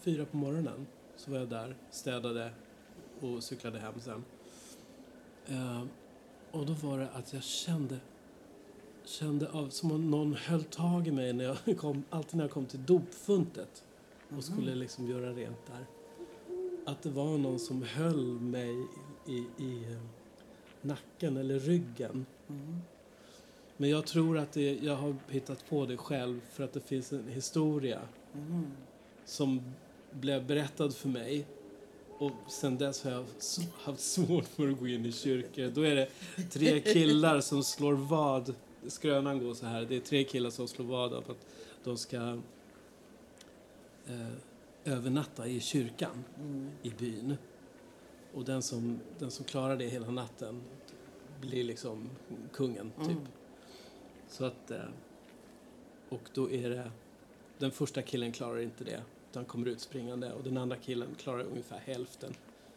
fyra på morgonen. Så var jag där, städade och cyklade hem sen. Eh, och då var det att jag kände, kände av, som om någon höll tag i mig när jag kom, alltid när jag kom till dopfuntet och skulle liksom göra rent där. att det var någon som höll mig i, i eh, nacken eller ryggen. Men jag tror att det, jag har hittat på det själv för att det finns en historia som blev berättad för mig. Och sen dess har jag haft svårt för att gå in i kyrkor. Då är det tre killar som slår vad. Skrönan går så här. Det är tre killar som slår vad av att de ska eh, övernatta i kyrkan i byn. Och den som, den som klarar det hela natten blir liksom kungen, typ. Så att... Eh, och då är det... Den första killen klarar inte det, utan kommer ut springande. Och den andra killen klarar ungefär hälften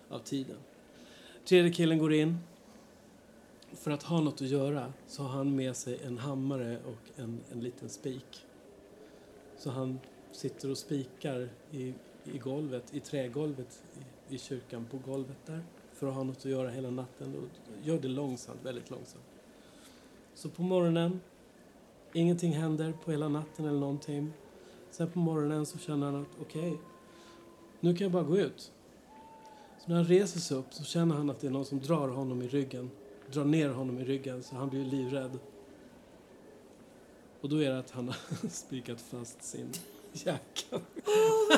av tiden. Tredje killen går in. För att ha något att göra så har han med sig en hammare och en, en liten spik. Så han sitter och spikar i, i golvet, i trägolvet i, i kyrkan, på golvet där. För att ha något att göra hela natten och gör det långsamt, väldigt långsamt. Så på morgonen, ingenting händer på hela natten eller någonting. Sen på morgonen så känner han att okej, nu kan jag bara gå ut. Så när han reser sig upp så känner han att det är någon som drar honom i ryggen. Drar ner honom i ryggen så han blir livrädd. Och då är det att han har spikat fast sin jacka.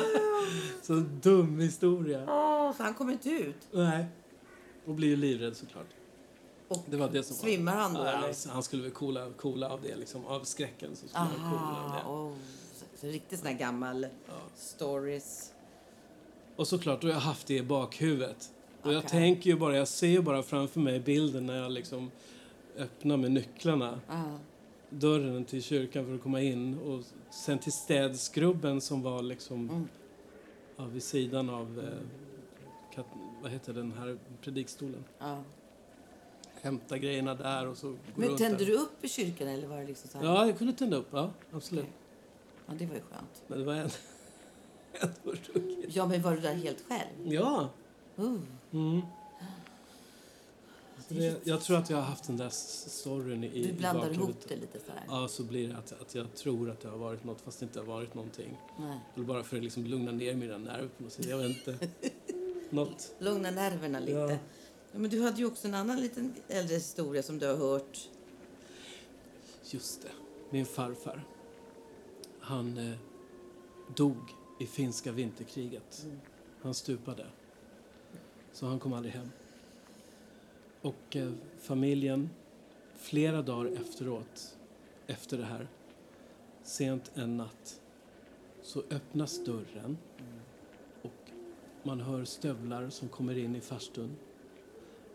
så dum historia. Åh, så han kommer inte ut. Nej. Och blir livrädd såklart. Och Det var det som var. svimmar han då, Ja, eller? alltså, han skulle väl coola, coola av det, liksom. Av skräcken så skulle han coola av Aha, det. oh, så, riktigt sån här gammal stories. Och såklart, då har jag haft det i bakhuvudet. Och jag tänker ju bara, jag ser ju bara framför mig bilden när jag liksom öppnar med nycklarna. Ah. Dörren till kyrkan för att komma in. Och sen till städskrubben som var liksom Mm. ja, vid sidan av, eh, kat, vad heter den här predikstolen. Ja. Hämta grejerna där och så gå Men tände där. du upp i kyrkan eller var det liksom så här? Ja, jag kunde tända upp. Ja, absolut. Okej. Ja, det var ju skönt. Men det var en... Ja, men var du där helt själv? Ja. Uh. Mm. Det, jag tror att jag har haft den där storyn i, Du i blandar bakhuvudet. ihop det lite så här. Ja, så blir det att, att jag tror att det har varit något fast det inte har varit någonting. Nej. Eller bara för att liksom lugna ner mina nerver på något sätt. Jag vet inte. något. Lugna nerverna lite. Ja. Ja. men du hade ju också en annan liten äldre historia som du har hört. Just det. Min farfar. Han eh, dog i finska vinterkriget. Han stupade. Så han kom aldrig hem. Och eh, familjen, flera dagar efteråt, efter det här, sent en natt, så öppnas dörren man hör stövlar som kommer in i farstun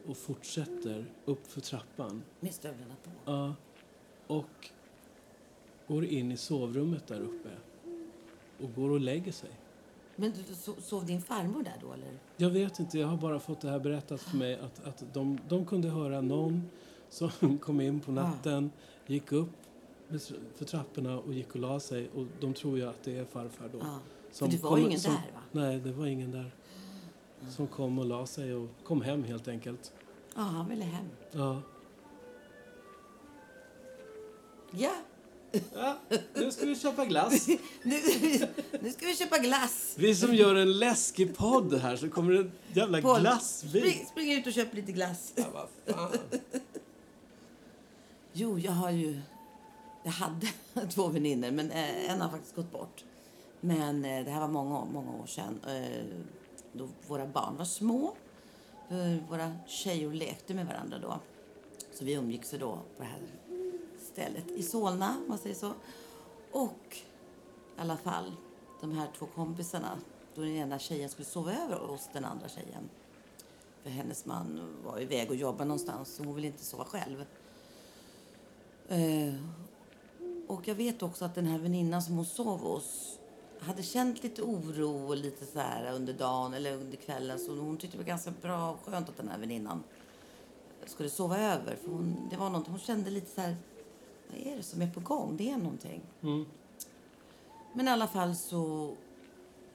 och fortsätter upp för trappan Med stövlarna på. Ja. Och går in i sovrummet där uppe. Och går och lägger sig. Men du, so- sov din farmor där då eller? Jag vet inte, jag har bara fått det här berättat för mig att, att de, de kunde höra någon som kom in på natten, gick upp för trapporna och gick och la sig. Och de tror ju att det är farfar då. Ja. Som det var kom- ingen som, där va? Nej, det var ingen där. Som kom och la sig och kom hem helt enkelt. Ja, han ville hem. Ja. Ja, ja nu ska vi köpa glass. nu, nu ska vi köpa glass. Vi som gör en läskig podd här så kommer det en jävla Paul, glassbil. Spring, spring ut och köp lite glass. Ja, vad fan. Jo, jag har ju... Jag hade två väninnor, men eh, en har faktiskt gått bort. Men eh, det här var många, många år sedan. Eh, då våra barn var små. Våra tjejer lekte med varandra då. Så vi umgicks då på det här stället i Solna, om man säger så. Och i alla fall, de här två kompisarna. Då den ena tjejen skulle sova över hos den andra tjejen. För hennes man var iväg och jobbade någonstans, så hon ville inte sova själv. Eh, och jag vet också att den här väninnan som hon sov hos hade känt lite oro och lite så här under dagen eller under kvällen. Så hon tyckte det var ganska bra och skönt att den här väninnan skulle sova över. För hon, det var något, hon kände lite så här, vad är det som är på gång? Det är någonting. Mm. Men i alla fall så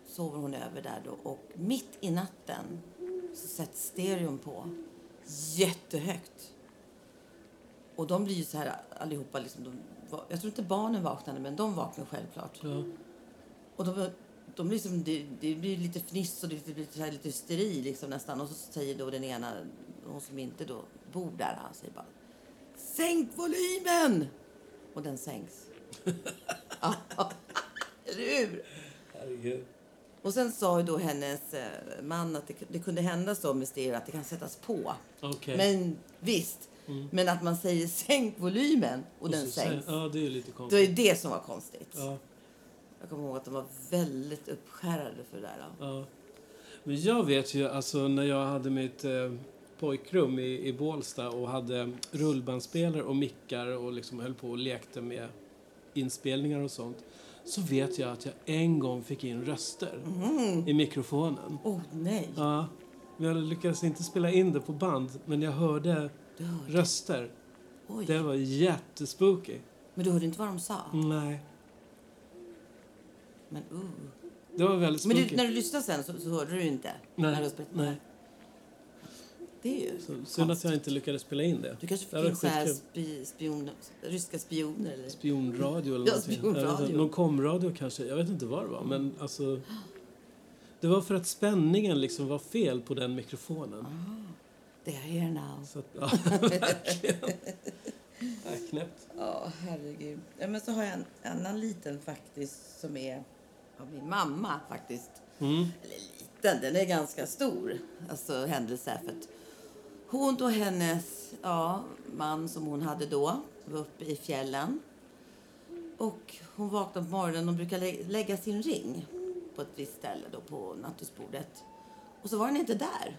sover hon över där då och mitt i natten så sätts stereon på jättehögt. Och de blir ju så här allihopa liksom, de, jag tror inte barnen vaknade men de vaknade självklart. Ja. Och de de liksom, det, det blir lite fniss och det blir lite, lite hysteri liksom nästan. Och så säger då den ena, hon som inte då bor där, han säger bara Sänk volymen! Och den sänks. Eller hur? Herregud. Och sen sa ju då hennes eh, man att det, det kunde hända så med stereo att det kan sättas på. Okej. Men visst, men att man säger sänk volymen och, Och den sänks. Ja, det är lite konstigt. ju det som var konstigt. Ja, Jag kommer ihåg att de var väldigt uppskärrade för det där. då. ja. Men jag vet ju, alltså när jag hade mitt eh, pojkrum i, i Bålsta och hade rullbandspelare och mickar och liksom höll på och lekte med inspelningar och sånt. Så vet jag att jag en gång fick in röster i mikrofonen. Åh nej! Ja, men jag lyckades inte spela in det på band, men jag hörde Du hörde. röster. Oj. Det var jättespooky. Men du hörde inte vad de sa? Nej, Men uh. det var väldigt Men spooky. du, när du lyssnade sen så, så hörde du inte? Nej, När du spelade- nej. Det är ju Så, synd att jag inte lyckades spela in det. Du kanske fick in så här spi, spion, ryska spioner eller? Spionradio eller Ja, någonting. spionradio. Någon komradio kanske. Jag vet inte vad det var. Men alltså... Det var för att spänningen liksom var fel på den mikrofonen. They are here now. Så ja, verkligen. Nej, knäppt. Ja, herregud. Ja, men så har jag en annan liten faktiskt som är av min mamma faktiskt. Mm. Eller liten, den är ganska stor. Alltså händelse. För att hon och hennes ja, man som hon hade då var uppe i fjällen. Och hon vaknade på morgonen och brukar lä- lägga sin ring på ett visst ställe då på nattduksbordet. Och så var den inte där.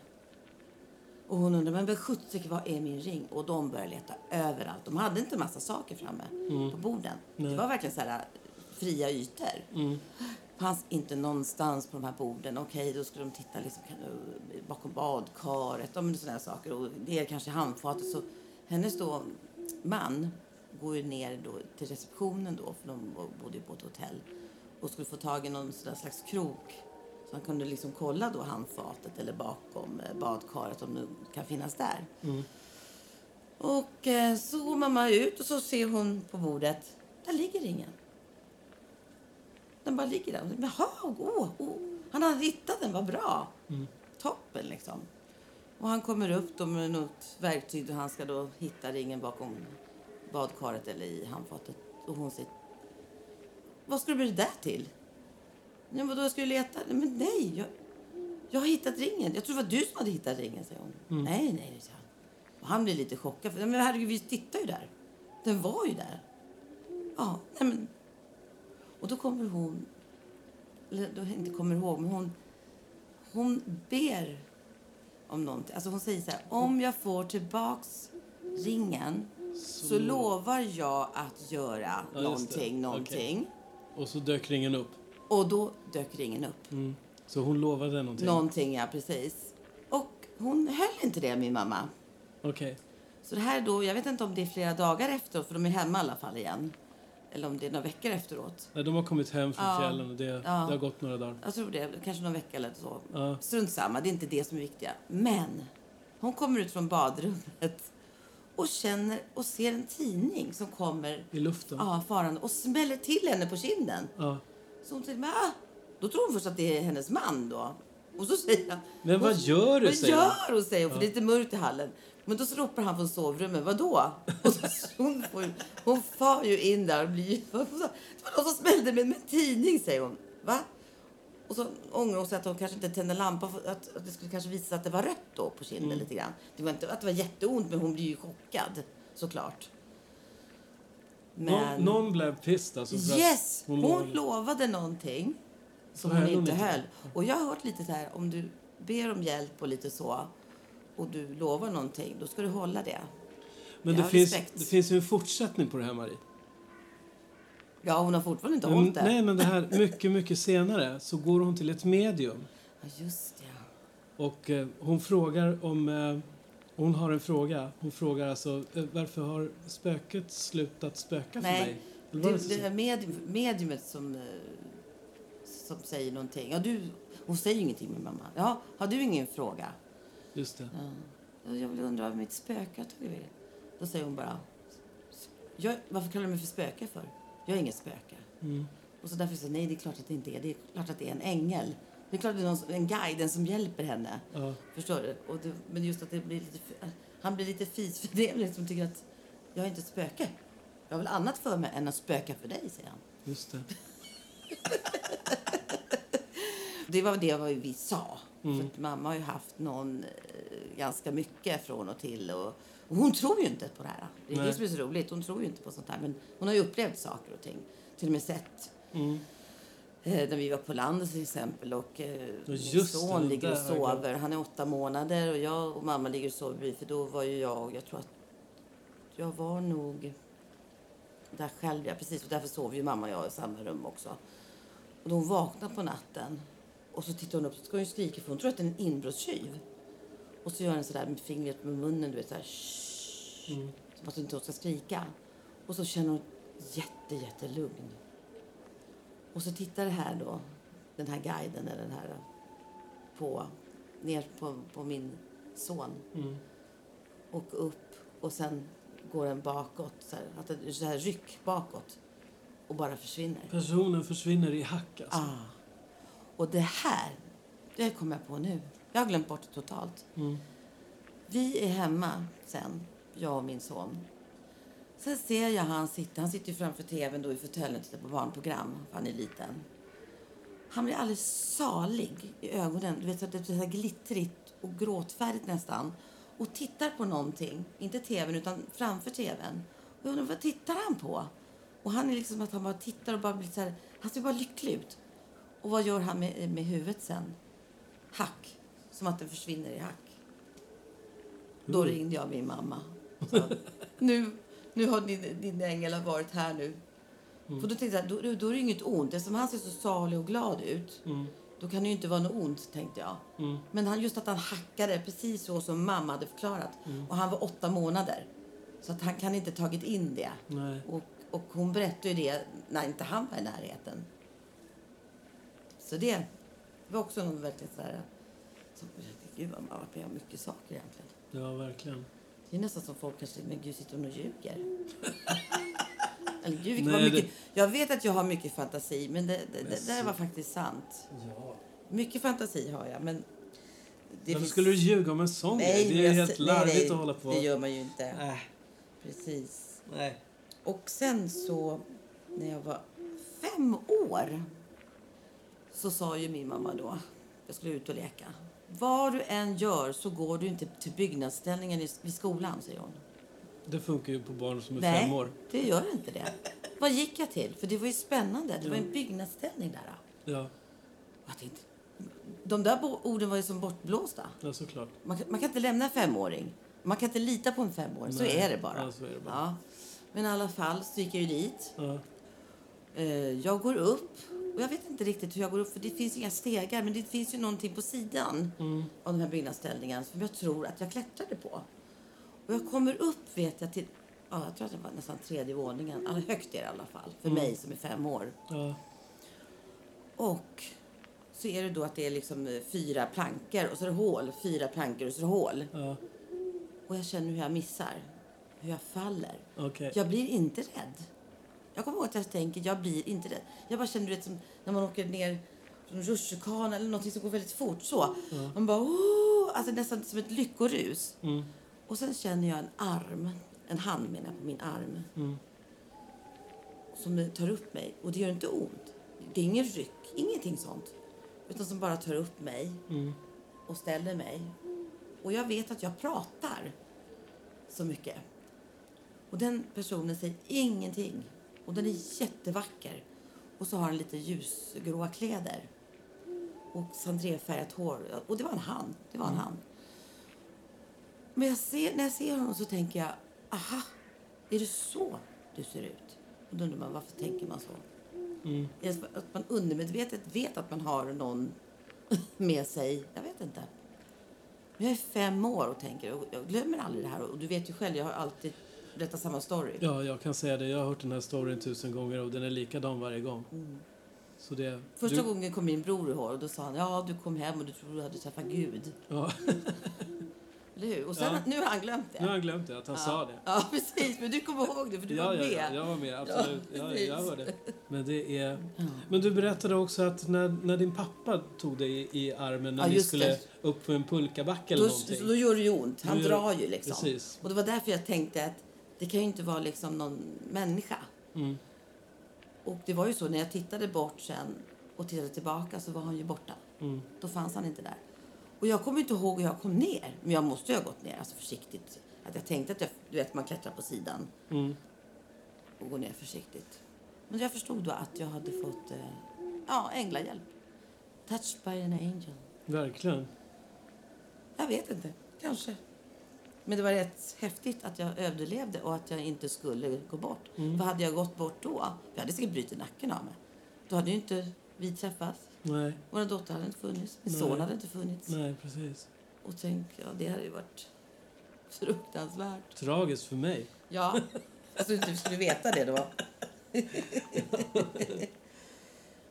Och hon undrade, men vad sjuttsike, vad är min ring? Och de började leta överallt. De hade inte massa saker framme på borden. Det var verkligen så här äh, fria ytor. Mm. fanns inte någonstans på de här borden. Okej, då skulle de titta liksom, bakom badkaret, men sådana saker. Och det är kanske handfatet. Så hennes då man går ju ner då till receptionen då, för de bodde ju på ett hotell. Och skulle få tag i någon slags krok. Han kunde liksom kolla då handfatet eller bakom eh, badkaret om det kan finnas där. Och eh, så går mamma ut och så ser hon på bordet, där ligger ringen. Den bara ligger där. Jaha, åh, åh. Han hade hittat den, vad bra. Toppen liksom. Och han kommer upp då med något verktyg och han ska då hitta ringen bakom badkaret eller i handfatet. Och hon säger, vad ska du med det där till? Nej, vadå, jag skulle leta. Men nej, jag, jag har hittat ringen. Jag tror det var du som hade hittat ringen, säger hon. Nej, nej, säger han. Och han blir lite chockad. För, men herregud, vi tittar ju där. Den var ju där. Ja, nej men. Och då kommer hon, eller då inte kommer ihåg, men hon, hon ber om någonting. Alltså hon säger så här, om jag får tillbaks ringen så, lovar jag att göra Ja, någonting, någonting. Och så dök ringen upp. Och då dök ringen upp. Mm. Så hon lovade någonting? Någonting, ja precis. Och hon höll inte det, min mamma. Okej. Så det här är då, jag vet inte om det är flera dagar efteråt, för de är hemma i alla fall igen. Eller om det är några veckor efteråt. Nej, De har kommit hem från Ja. fjällen och det, det har gått några dagar. Jag tror det, kanske någon vecka eller så. Ja. Strunt samma, det är inte det som är viktiga. Men hon kommer ut från badrummet och känner och ser en tidning som kommer I luften? ja, farande och smäller till henne på kinden. Ja. Så hon säger, men, ah! Då tror hon först att det är hennes man då. Och så säger han... Men vad gör du, Vad säger gör hon. säger hon, för det är lite mörkt i hallen. Men då så ropar han från sovrummet, vadå? Och så, hon, får, hon far ju in där och blir Det var någon som smällde med, med en tidning, säger hon. Va? Och så ångrar hon sig att hon kanske inte tände lampan för att, att det skulle kanske visa att det var rött då på kinden Mm. lite grann. Det var inte att det var jätteont, men hon blir ju chockad såklart. Någon, någon blev pissed alltså. Yes! Hon, lovade. lovade någonting som hon hon inte höll. Och jag har hört lite så här, om du ber om hjälp och lite så och du lovar någonting, då ska du hålla det. Men Jag det finns, respekt. det finns ju en fortsättning på det här, Marie. Ja, hon har fortfarande inte Men, hållit det. nej, men det här mycket, mycket senare så går hon till ett medium Ja, just det. och eh, hon frågar om... Eh, hon har en fråga. Hon frågar alltså eh, varför har spöket slutat spöka för Nej, mig? Eller var det det medium, mediumet som, eh, som säger någonting. Ja, du, hon säger ju ingenting med mamma. Ja, har du ingen fråga? Just det. Ja. Jag vill undra vad mitt spöke har tagit vägen. Då säger hon bara... Varför kallar du mig för spöke för? Jag är inget spöke. Mm. Och så därför jag, nej det är klart att det inte är. Det är klart att det är en ängel. Det är klart att det är någon, som- en guide, som hjälper henne. Ja. Förstår du? Och det, men just att det blir lite, han blir lite fis för det. Liksom tycker att jag är inte ett spöke. Jag har väl annat för mig än att spöka för dig, säger han. Just det. Det var det vad vi sa. För att mamma har ju haft någon eh, ganska mycket från och till. Och, och hon tror ju inte på det här. Det är Nej. det som är så roligt. Hon tror ju inte på sånt här. Men hon har ju upplevt saker och ting. Till och med sett. Mm. Eh, när vi var på landet till exempel. Och eh, min son det ligger och sover. Han är åtta månader. Och jag och mamma ligger och sover bredvid. För då var ju jag, jag tror att jag var nog där själv. Ja, precis. Och därför sov ju mamma och jag i samma rum också. Och då hon vaknar på natten och så tittar hon upp så ska hon skrika för hon tror att det är en inbrottstjuv. Och så gör hon sådär med fingret med munnen, du vet såhär shh, Mm. Som att hon inte ska skrika. Och så känner hon jätte, jättelugn. Och så tittar det här då, den här guiden eller den här på, ner på, på min son Mm. och upp och sen går den bakåt, så här, att det, så här ryck bakåt och bara försvinner. Personen försvinner i hack alltså. Ah. Och det här, det kommer jag på nu. Jag har glömt bort det totalt. Mm. Vi är hemma sen, jag och min son. Sen ser jag han sitta, han sitter framför tvn då i fåtöljen och tittar på barnprogram, han är liten. Han blir alldeles salig i ögonen, du vet så att det är så glittrigt och gråtfärdigt nästan. Och tittar på någonting, inte tvn utan framför tvn. Och jag undrar, vad tittar han på? Och han är liksom att han bara tittar och bara blir så här, han ser bara lycklig ut. Och vad gör han med, med huvudet sen? Hack. Som att det försvinner i hack. Då Mm. ringde jag min mamma. sa, nu, nu har din, din ängel har varit här nu. Mm. För då tänkte jag, då, då, är det inget ont. Eftersom han ser så salig och glad ut. Mm. Då kan det inte vara något ont, tänkte jag. Mm. Men han, just att han hackade precis så som mamma hade förklarat. Mm. Och han var åtta månader. Så att han kan inte tagit in det. Nej. Och, och hon berättade ju det när inte han var i närheten. Så det var också något verkligen sådär... Så, gud, man har varit med om mycket saker egentligen. Ja, verkligen. Det är nästan som folk kanske, men gud, sitter hon och ljuger? Eller gud, vilket Nej, var mycket, det- Jag vet att jag har mycket fantasi, men det, det, Men det där så- var faktiskt sant. Ja. Mycket fantasi har jag, men... Det Varför skulle du ljuga om en sån Nej? Det är jag helt sä- nej, larvigt nej, att hålla på. Det gör man ju inte. Äh, Precis. nej. Och sen så, när jag var fem år, så sa ju min mamma då, jag skulle ut och leka. Vad du än gör så går du inte till byggnadsställningen i, skolan, säger hon. Det funkar ju på barn som är Nej, fem år. det gör inte det. Vad gick jag till? För det var ju spännande. Det var en byggnadsställning där. Ja, jag tänkte, de där orden var ju som bortblåsta. ja såklart. Man, kan- man kan inte lämna en femåring. Man kan inte lita på en femåring. Så Nej. är det bara. Ja, så är det bara. Ja. Men i alla fall så gick jag ju dit. Ja. Eh, jag går upp. Och jag vet inte riktigt hur jag går upp, för det finns inga stegar. Men det finns ju någonting på sidan Mm. av den här byggnadsställningen som jag tror att jag klättrade på. Och jag kommer upp, vet jag, till... Ja, jag tror att det var nästan tredje våningen. Alltså högt är det i alla fall, för mig som är fem år. Ja. Och så är det då att det är liksom eh, fyra plankor och så är det hål. Fyra plankor och så är det hål. Ja. Och jag känner hur jag missar. Hur jag faller. Okej. Jag blir inte rädd. Jag kommer ihåg att jag tänker, jag blir inte rädd. Jag bara känner, du vet, som när man åker ner från rutschkana eller någonting som går väldigt fort. Så. Man bara, oh! Alltså nästan som ett lyckorus. Mm. Och sen känner jag en arm, en hand menar jag på min arm. Mm. Som tar upp mig. Och det gör inte ont. Det är ingen ryck, ingenting sånt. Utan som bara tar upp mig Mm. och ställer mig. Och jag vet att jag pratar så mycket. Och den personen säger ingenting. Och den är jättevacker. Och så har han lite ljusgråa kläder. Och sandréfärgat hår. Och det var en han. Det var en han. Men jag ser, när jag ser honom så tänker jag, aha, är det så du ser ut? Och då undrar man, varför tänker man så? Mm. Att man undermedvetet vet att man har någon med sig. Jag vet inte. Jag är fem år och tänker, och jag glömmer aldrig det här. Och du vet ju själv, jag har alltid berättat samma story. Ja, jag kan säga det. Jag har hört den här storyn tusen gånger och den är likadan varje gång. Så det... Mm. Första du, gången kom min bror ihåg och då sa han, ja du kom hem och du trodde du hade träffat Gud. Ja. Eller hur? Och sen, Ja. nu har han glömt det. Nu har han glömt det, att han sa det. Ja, precis. Men du kommer ihåg det, för du Ja, var ja, med. ja, jag var med. Absolut. Ja, Ja, jag var det. Men, det är... Men du berättade också att när, när din pappa tog dig i, i armen när Ja, ni skulle det. upp på en pulkabacke eller Då, någonting. då gör det ju ont. Han Då drar ju liksom. Precis. Och det var därför jag tänkte att det kan ju inte vara liksom någon människa. Mm. Och det var ju så, när jag tittade bort sen och tittade tillbaka så var han ju borta. Mm. Då fanns han inte där. Och jag kommer inte ihåg hur jag kom ner. Men jag måste ju ha gått ner, alltså försiktigt. Att jag tänkte att jag, du vet, man klättrar på sidan Mm. och går ner försiktigt. Men jag förstod då att jag hade fått eh, ja, änglahjälp. Touched by an angel. Verkligen. Jag vet inte, kanske. Men det var rätt häftigt att jag överlevde och att jag inte skulle gå bort. Mm. För hade jag gått bort då, jag hade säkert brutit nacken av mig. Då hade ju inte vi träffats. Nej, Vår dotter hade inte funnits. Min Nej. son hade inte funnits. nej, precis. Och tänk, ja, det hade ju varit fruktansvärt. Tragiskt för mig. Ja, fast du inte skulle veta det då.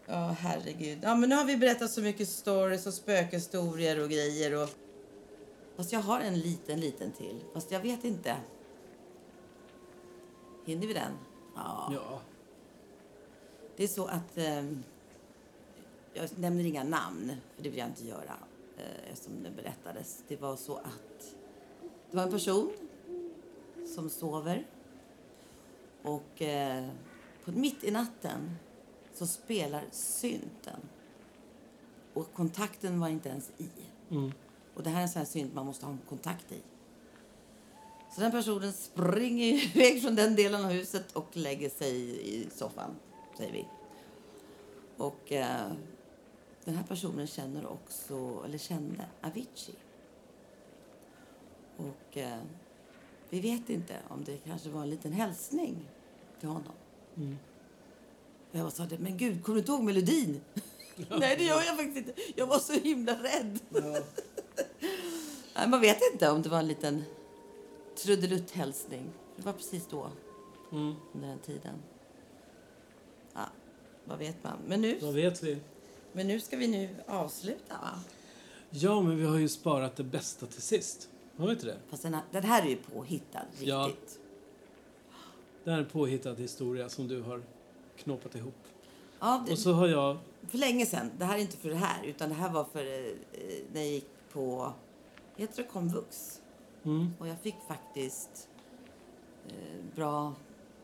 Ja, herregud. Ja, men nu har vi berättat så mycket stories och spökhistorier och grejer. Och... Fast jag har en liten, liten till. Fast jag vet inte. Hinner vi den? Ja. Ja. Det är så att... ehm, jag nämner inga namn, för det vill jag inte göra eh, eftersom det berättades. Det var så att det var en person som sover och eh, på, mitt i natten så spelar synten. Och kontakten var inte ens i. Mm. Och det här är en sån här synt man måste ha en kontakt i. Så den personen springer iväg från den delen av huset och lägger sig i soffan, säger vi. Och eh, den här personen känner också, eller kände, Avicii. Och eh, vi vet inte om det kanske var en liten hälsning till honom. Mm. Jag bara sa det, men gud, kommer du inte ihåg melodin? Nej, det gör jag faktiskt inte. Jag var så himla rädd. Nej, man vet inte om det var en liten trudelutt-hälsning. Det var precis då, Mm. under den tiden. Ja, vad vet man? Men nu, Vad vet vi? men nu ska vi nu avsluta, va? Ja, men vi har ju sparat det bästa till sist. Har vi inte det? Fast den här, den här är ju påhittad, riktigt. Ja. Det här är en påhittad historia som du har knåpat ihop. Ja, det, Och så har jag... för länge sedan. Det här är inte för det här, utan det här var för eh, när jag gick på, heter det komvux? Mm, Och jag fick faktiskt eh, bra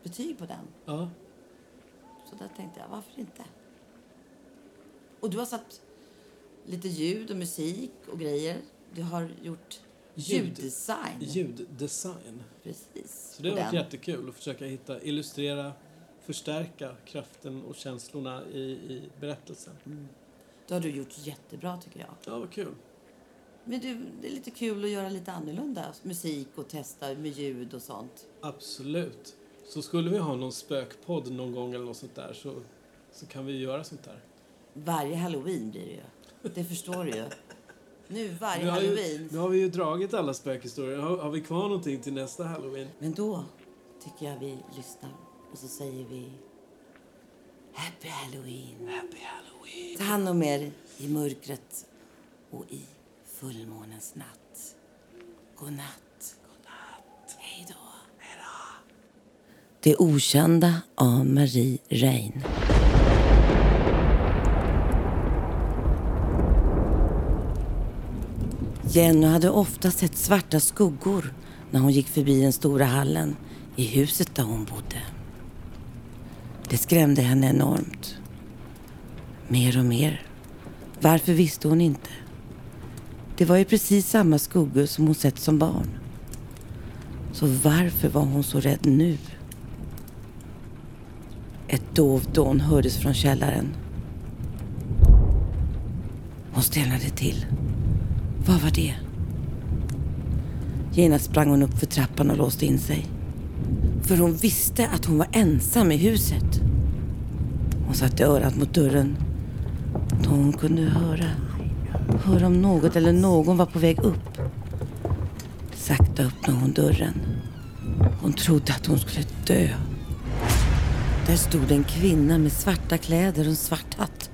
betyg på den. ja, Så där tänkte jag, varför inte? Och du har satt lite ljud och musik och grejer. Du har gjort Ljud. ljuddesign. ljuddesign. Precis. Så det har varit den. jättekul att försöka hitta, illustrera, förstärka kraften och känslorna i, i berättelsen. Det har du gjort jättebra tycker jag. Ja, vad kul. Men du, det är lite kul att göra lite annorlunda musik och testa med ljud och sånt. Absolut. Så skulle vi ha någon spökpodd någon gång eller något sånt där så, så kan vi göra sånt där. Varje halloween blir det ju. Det förstår du ju. Nu varje Nu har, ju, halloween. nu har vi ju dragit alla spökhistorier. Har, har vi kvar någonting till nästa halloween? Men då tycker jag vi lyssnar och så säger vi Happy Halloween. Happy halloween! Ta hand om er i mörkret och i fullmånens natt. God natt. God natt. Hej då. Hej då. Det okända av Marie Rein. Jenny hade ofta sett svarta skuggor när hon gick förbi den stora hallen i huset där hon bodde. Det skrämde henne enormt. Mer och mer. Varför visste hon inte. Det var ju precis samma skuggor som hon sett som barn. Så varför var hon så rädd nu? Ett dovt dån hördes från källaren. Hon stelnade till. Vad var det? Genast sprang hon upp för trappan och låste in sig. För hon visste att hon var ensam i huset. Hon satte örat mot dörren då hon kunde höra, Hörde om något eller någon var på väg upp. Sakta öppnade hon dörren. Hon trodde att hon skulle dö. Där stod en kvinna med svarta kläder och en svart hatt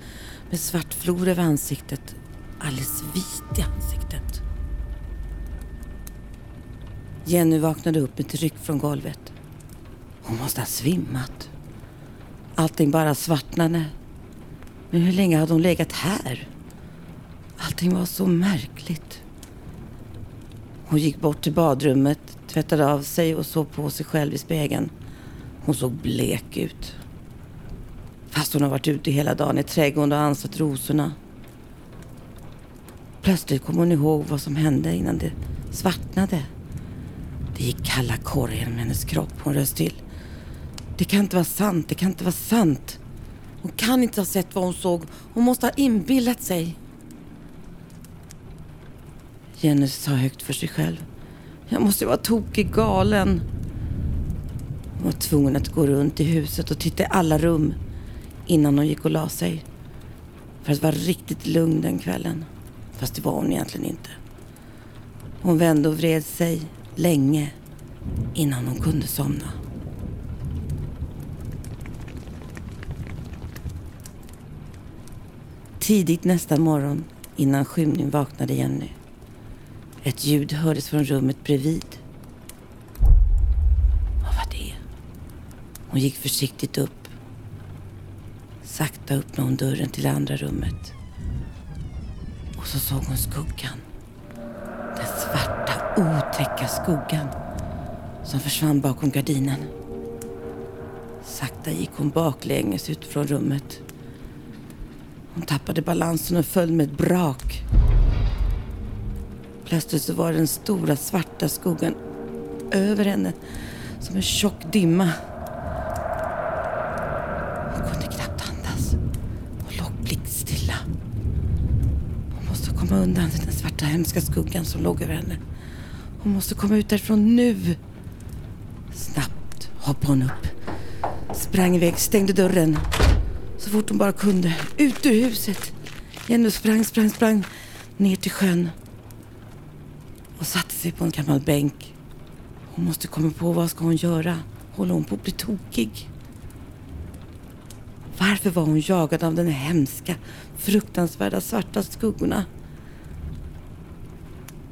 med svart flor över ansiktet. Alldeles vit i ansiktet. Jenny vaknade upp med ett ryck från golvet. Hon måste ha svimmat. Allting bara svartnade. Men hur länge hade hon legat här? Allting var så märkligt. Hon gick bort till badrummet, tvättade av sig och såg på sig själv i spegeln. Hon såg blek ut. Fast hon har varit ute hela dagen i trädgården och ansat rosorna. Plötsligt kom hon ihåg vad som hände innan det svartnade. Det gick kalla kårar genom hennes kropp. Hon rös till. Det kan inte vara sant. Det kan inte vara sant. Hon kan inte ha sett vad hon såg. Hon måste ha inbillat sig. Jenny sa högt för sig själv. Jag måste vara tokig galen. Hon var tvungen att gå runt i huset och titta i alla rum innan hon gick och la sig. För att vara riktigt lugn den kvällen. Fast det var hon egentligen inte. Hon vände och vred sig länge innan hon kunde somna. Tidigt nästa morgon, innan skymning, vaknade Jenny. Ett ljud hördes från rummet bredvid. Vad var det? Hon gick försiktigt upp. Sakta öppnade hon dörren till det andra rummet. Och så såg hon skuggan. Den svarta, otäcka skuggan som försvann bakom gardinen. Sakta gick hon baklänges ut från rummet. Hon tappade balansen och föll med ett brak. Plötsligt så var den stora svarta skuggan över henne som en tjock dimma. Hon kunde knappt andas och låg blickstilla. Hon måste komma undan den svarta hemska skuggan som låg över henne. Hon måste komma ut därifrån nu. Snabbt hoppade hon upp. Sprang iväg, stängde dörren. Så fort hon bara kunde. Ut ur huset. Jenny sprang, sprang, sprang ner till sjön. Sig på en gammal bänk. Hon måste komma på vad ska hon göra. Håller hon på att bli tokig? Varför var hon jagad av den hemska, fruktansvärda svarta skuggorna?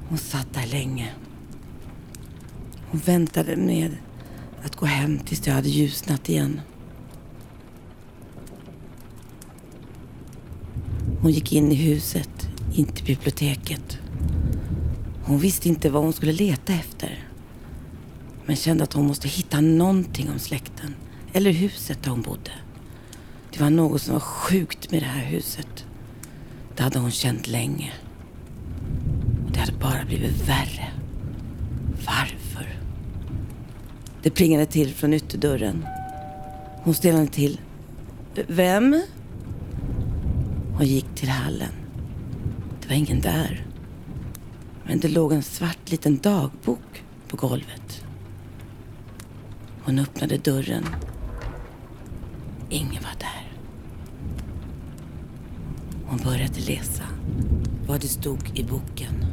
Hon satt där länge. Hon väntade med att gå hem tills det hade ljusnat igen. Hon gick in i huset, in till biblioteket. Hon visste inte vad hon skulle leta efter. Men kände att hon måste hitta någonting om släkten. Eller huset där hon bodde. Det var något som var sjukt med det här huset. Det hade hon känt länge. Och det hade bara blivit värre. Varför? Det plingade till från ytterdörren. Hon stelnade till. Vem? Hon gick till hallen. Det var ingen där. Men det låg en svart liten dagbok på golvet. Hon öppnade dörren. Ingen var där. Hon började läsa vad det stod i boken.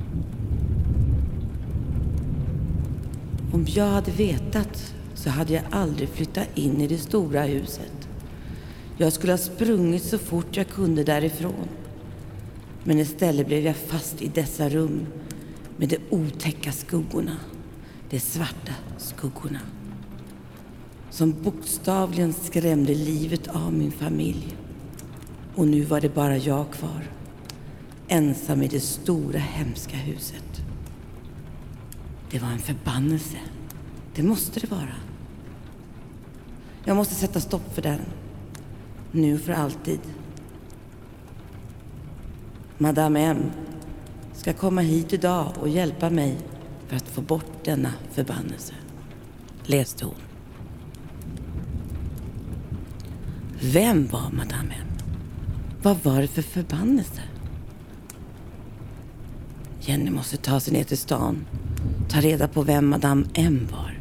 Om jag hade vetat så hade jag aldrig flyttat in i det stora huset. Jag skulle ha sprungit så fort jag kunde därifrån. Men istället blev jag fast i dessa rum med de otäcka skuggorna. De svarta skuggorna. Som bokstavligen skrämde livet av min familj. Och nu var det bara jag kvar. Ensam i det stora hemska huset. Det var en förbannelse. Det måste det vara. Jag måste sätta stopp för den. Nu för alltid. Madame M ska komma hit idag och hjälpa mig för att få bort denna förbannelse. Läste hon. Vem var Madame M? Vad var det för förbannelse? Jenny måste ta sig ner till stan. Ta reda på vem Madame M var.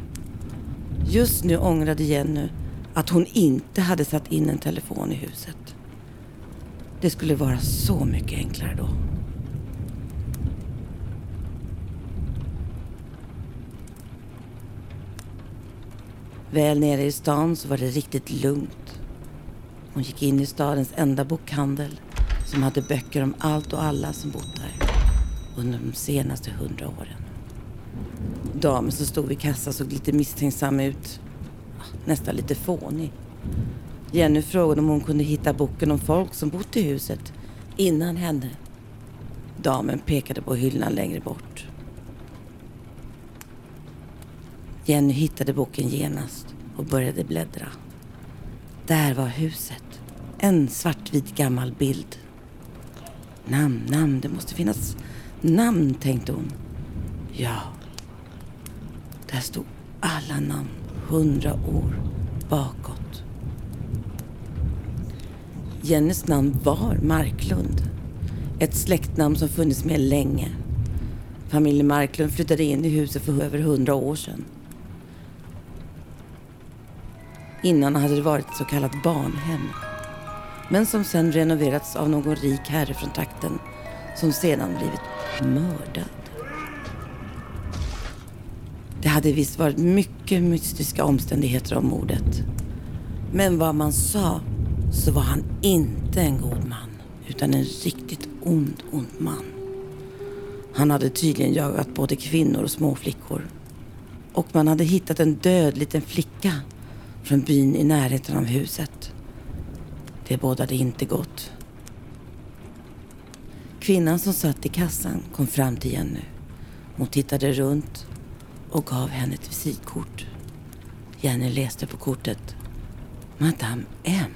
Just nu ångrade Jenny att hon inte hade satt in en telefon i huset. Det skulle vara så mycket enklare då. Väl nere i stan så var det riktigt lugnt. Hon gick in i stadens enda bokhandel som hade böcker om allt och alla som bott där under de senaste hundra åren. Damen som stod vid kassan såg lite misstänksam ut. Ah, nästan lite fånig. Jenny frågade om hon kunde hitta boken om folk som bott i huset innan henne. Damen pekade på hyllan längre bort. Jenny hittade boken genast och började bläddra. Där var huset. En svartvit gammal bild. Namn, namn, det måste finnas namn, tänkte hon. Ja, där stod alla namn hundra år bakåt. Jennys namn var Marklund. Ett släktnamn som funnits med länge. Familjen Marklund flyttade in i huset för över hundra år sedan. Innan hade det varit ett så kallat barnhem. Men som sen renoverats av någon rik herre från trakten som sedan blivit mördad. Det hade visst varit mycket mystiska omständigheter om mordet. Men vad man sa så var han inte en god man utan en riktigt ond, ond man. Han hade tydligen jagat både kvinnor och småflickor. Och man hade hittat en död liten flicka från byn i närheten av huset. Det bådade inte gott. Kvinnan som satt i kassan kom fram till Jenny. Hon tittade runt och gav henne ett visitkort. Jenny läste på kortet. Madame M.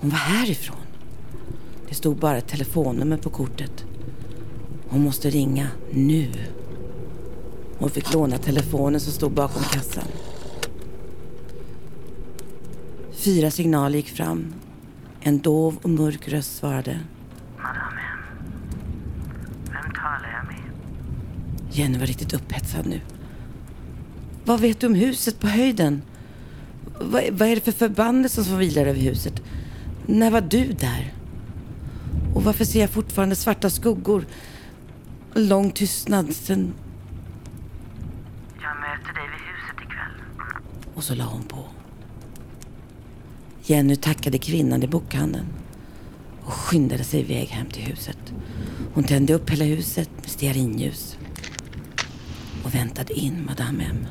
Hon var härifrån. Det stod bara ett telefonnummer på kortet. Hon måste ringa nu. Hon fick låna telefonen som stod bakom kassan. Fyra signaler gick fram. En dov och mörk röst svarade. Madame. Vem talar jag med? Jenny var riktigt upphetsad nu. Vad vet du om huset på höjden? Vad, vad är det för förbannelse som vilar över huset? När var du där? Och varför ser jag fortfarande svarta skuggor? Lång tystnad sen... Jag möter dig vid huset ikväll. Och så la hon på. Jenny tackade kvinnan i bokhandeln och skyndade sig iväg hem till huset. Hon tände upp hela huset med stearinljus och väntade in Madame M.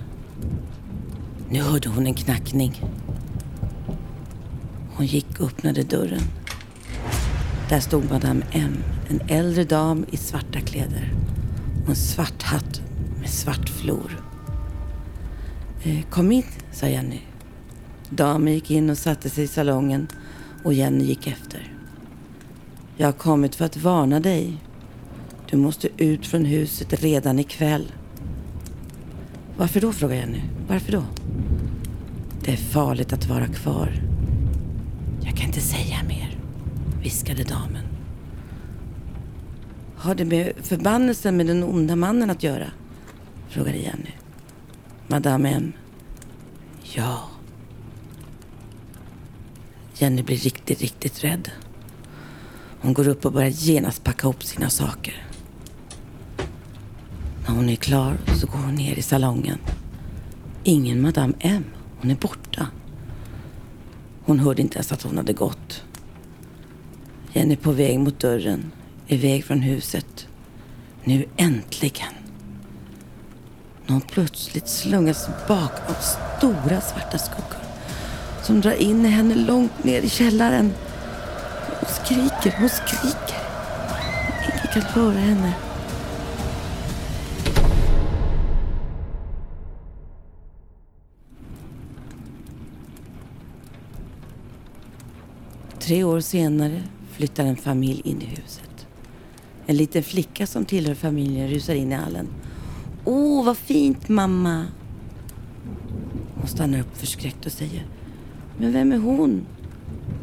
Nu hörde hon en knackning. Hon gick och öppnade dörren. Där stod Madame M, en äldre dam i svarta kläder och en svart hatt med svart flor. Eh, kom in, sa Jenny. Damen gick in och satte sig i salongen och Jenny gick efter. Jag har kommit för att varna dig. Du måste ut från huset redan ikväll. Varför då? frågade Jenny. Varför då? Det är farligt att vara kvar. Jag kan inte säga mer, viskade damen. Har det med förbannelsen med den onda mannen att göra? frågade Jenny. Madame M. Ja. Jenny blir riktigt, riktigt rädd. Hon går upp och börjar genast packa ihop sina saker. När hon är klar så går hon ner i salongen. Ingen Madame M. Hon är borta. Hon hörde inte ens att hon hade gått. Jenny är på väg mot dörren, iväg från huset. Nu äntligen. När hon plötsligt slungas bakom stora svarta skuggor som drar in henne långt ner i källaren. Hon skriker, hon skriker. Ingen kan höra henne. Tre år senare flyttar en familj in i huset. En liten flicka som tillhör familjen rusar in i hallen. Åh, vad fint mamma! Hon stannar upp förskräckt och säger men vem är hon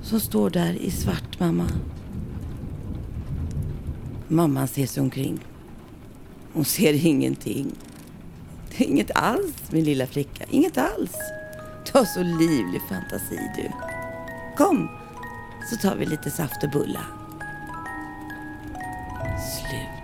som står där i svart, mamma? Mamman ser sig omkring. Hon ser ingenting. Det är inget alls, min lilla flicka. Inget alls. Du har så livlig fantasi, du. Kom, så tar vi lite saft och bulla. Slut.